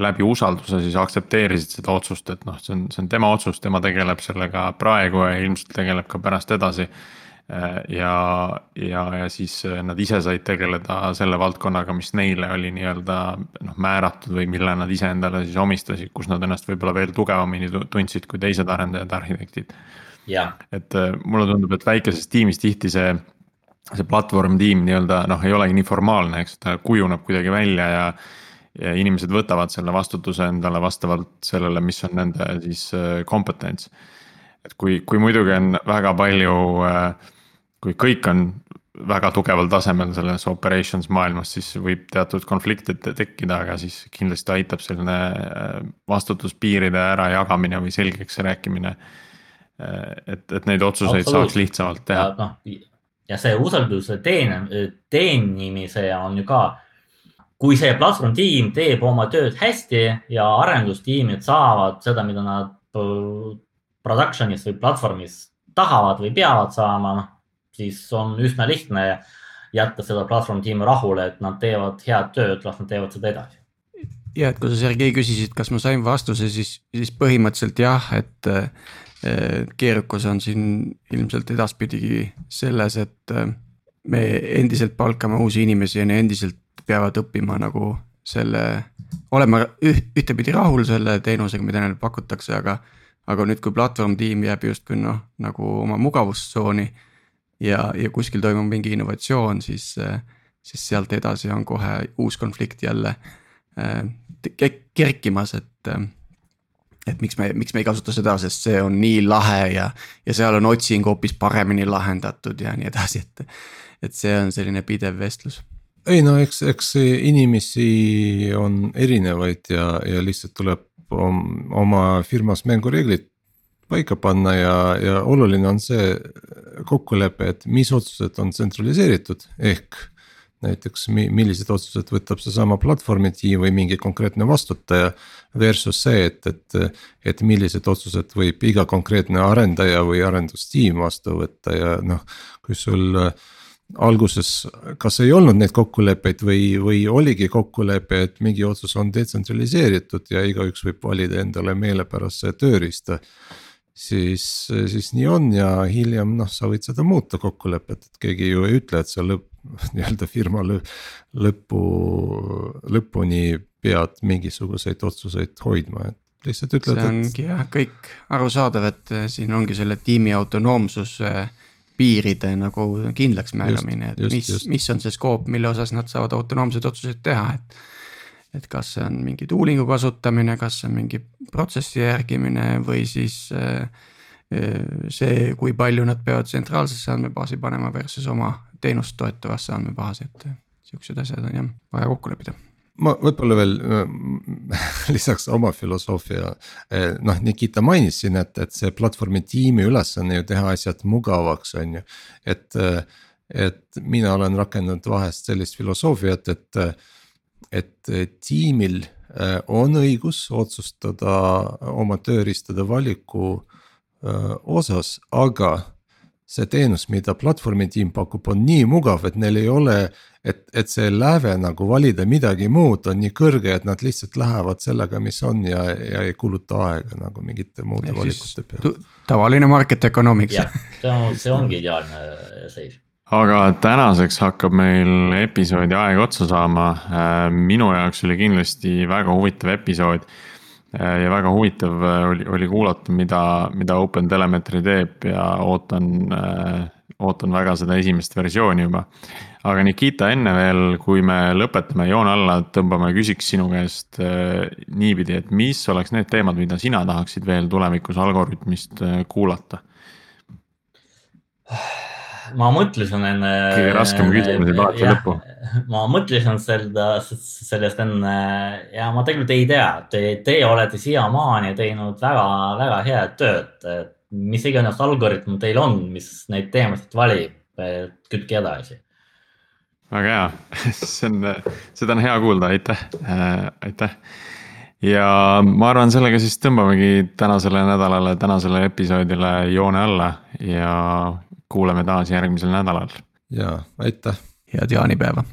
läbi usalduse siis aktsepteerisid seda otsust, et noh, see on, see on tema otsus, tema tegeleb sellega praegu ja ilmselt tegeleb ka pärast edasi ja, ja, ja siis äh, nad ise said tegeleda selle valdkonnaga, mis neile oli nii-öelda noh, määratud või mille nad ise endale siis omistasid, kus nad ennast võib-olla veel tugevamini tundsid kui teised arendajad, arhitektid. et äh, mulle tundub, et väikeses tiimis tihti see, see platvorm tiim nii-öelda noh, ei olegi nii formaalne, eks ta kujuneb kuidagi välja ja ja inimesed võtavad selle vastutuse endale vastavalt sellele, mis on nende siis kompetents. et kui, kui muidugi on väga palju äh, kui kõik on väga tugeval tasemel selles operations maailmas, siis võib teatud konfliktid tekkida, aga siis kindlasti aitab selline äh, vastutuspiiride ärajagamine või selgeks rääkimine. Äh, et, et neid otsuseid saaks lihtsamalt teha. noh, ja see usalduse teene, teenimise on ju ka, kui see platvorm tiim teeb oma tööd hästi ja arendustiimid saavad seda, mida nad äh, production'is või platvormis tahavad või peavad saama, noh siis on üsna lihtne jätta seda platvorm tiimi rahule, et nad teevad head tööd, las nad teevad seda edasi. ja, et kui sa Sergei küsisid, kas ma sain vastuse, siis, siis põhimõtteliselt jah, et keerukus on siin ilmselt edaspidigi selles, et me endiselt palkame uusi inimesi ja need endiselt peavad õppima nagu selle, olema üht, ühtepidi rahul selle teenusega, mida neile pakutakse, aga. aga nüüd, kui platvorm tiim jääb justkui noh, nagu oma mugavustsooni ja, ja kuskil toimub mingi innovatsioon, siis, siis sealt edasi on kohe uus konflikt jälle äh, kerkimas, et. et miks me, miks me ei kasuta seda, sest see on nii lahe ja, ja seal on otsing hoopis paremini lahendatud ja nii edasi, et. et see on selline pidev vestlus ei no eks, eks inimesi on erinevaid ja, ja lihtsalt tuleb oma firmas mängureeglid paika panna ja, ja oluline on see kokkulepe, et mis otsused on tsentraliseeritud, ehk näiteks mi-, millised otsused võtab seesama platvormi tiim või mingi konkreetne vastutaja. Versus see, et, et, et millised otsused võib iga konkreetne arendaja või arendustiim vastu võtta ja noh, kui sul äh, alguses kas ei olnud neid kokkuleppeid või, või oligi kokkulepe, et mingi otsus on detsentraliseeritud ja igaüks võib valida endale meelepärase tööriista. Siis, siis nii on ja hiljem noh, sa võid seda muuta kokkulepet, et keegi ju ei ütle, et sa lõpp, nii-öelda firma lõppu, lõpuni pead mingisuguseid otsuseid hoidma, et lihtsalt ütled. see ongi jah, kõik arusaadav, et siin ongi selle tiimi autonoomsus äh, piiride nagu kindlaks määramine, et mis, mis on see skoop, mille osas nad saavad autonoomseid otsuseid teha, et. Et kas see on mingi tuulingu kasutamine, kas see on mingi protsessi järgimine või siis äh, äh, see, kui palju nad peavad tsentraalsesse andmebaasi panema versus oma teenust toetavasse andmebaasi, et siuksed asjad on jah vaja kokku leppida ma võib-olla veel äh, lisaks oma filosoofia, äh, noh Nikita mainis siin, et, et see platvormi tiimi ülesanne ju teha asjad mugavaks, on ju. et, äh, et mina olen rakendanud vahest sellist filosoofiat, et, et tiimil on õigus otsustada oma tööriistade valiku osas, aga see teenus, mida platvormi tiim pakub, on nii mugav, et neil ei ole et, et see läve nagu valida midagi muud on nii kõrge, et nad lihtsalt lähevad sellega, mis on ja, ja ei kuluta aega nagu mingite muude valikute peale. tavaline market economics. jah, see ongi ideaalne seis aga tänaseks hakkab meil episoodi aeg otsa saama. Äh, minu jaoks oli kindlasti väga huvitav episood. Äh, ja väga huvitav äh, oli, oli kuulata, mida, mida OpenTelemetry teeb ja ootan, ootan väga seda esimest versiooni juba aga Nikita, enne veel, kui me lõpetame joone alla, tõmbame, küsiks sinu käest niipidi, et mis oleks need teemad, mida sina tahaksid veel tulevikus Algorütmist kuulata? Ma mõtlesin enne. kõige raskem küsimus jääb alati lõppu. ma mõtlesin seda, sellest enne ja ma tegelikult ei tea, te, te olete siiamaani teinud väga-väga head tööd. mis iganes algoritm teil on, mis neid teemasid valib, kütke edasi väga hea, see on, seda on hea kuulda, aitäh äh,, aitäh. ja ma arvan, sellega siis tõmbamegi tänasele nädalale, tänasele episoodile joone alla ja kuuleme taas järgmisel nädalal. ja aitäh. head jaanipäeva.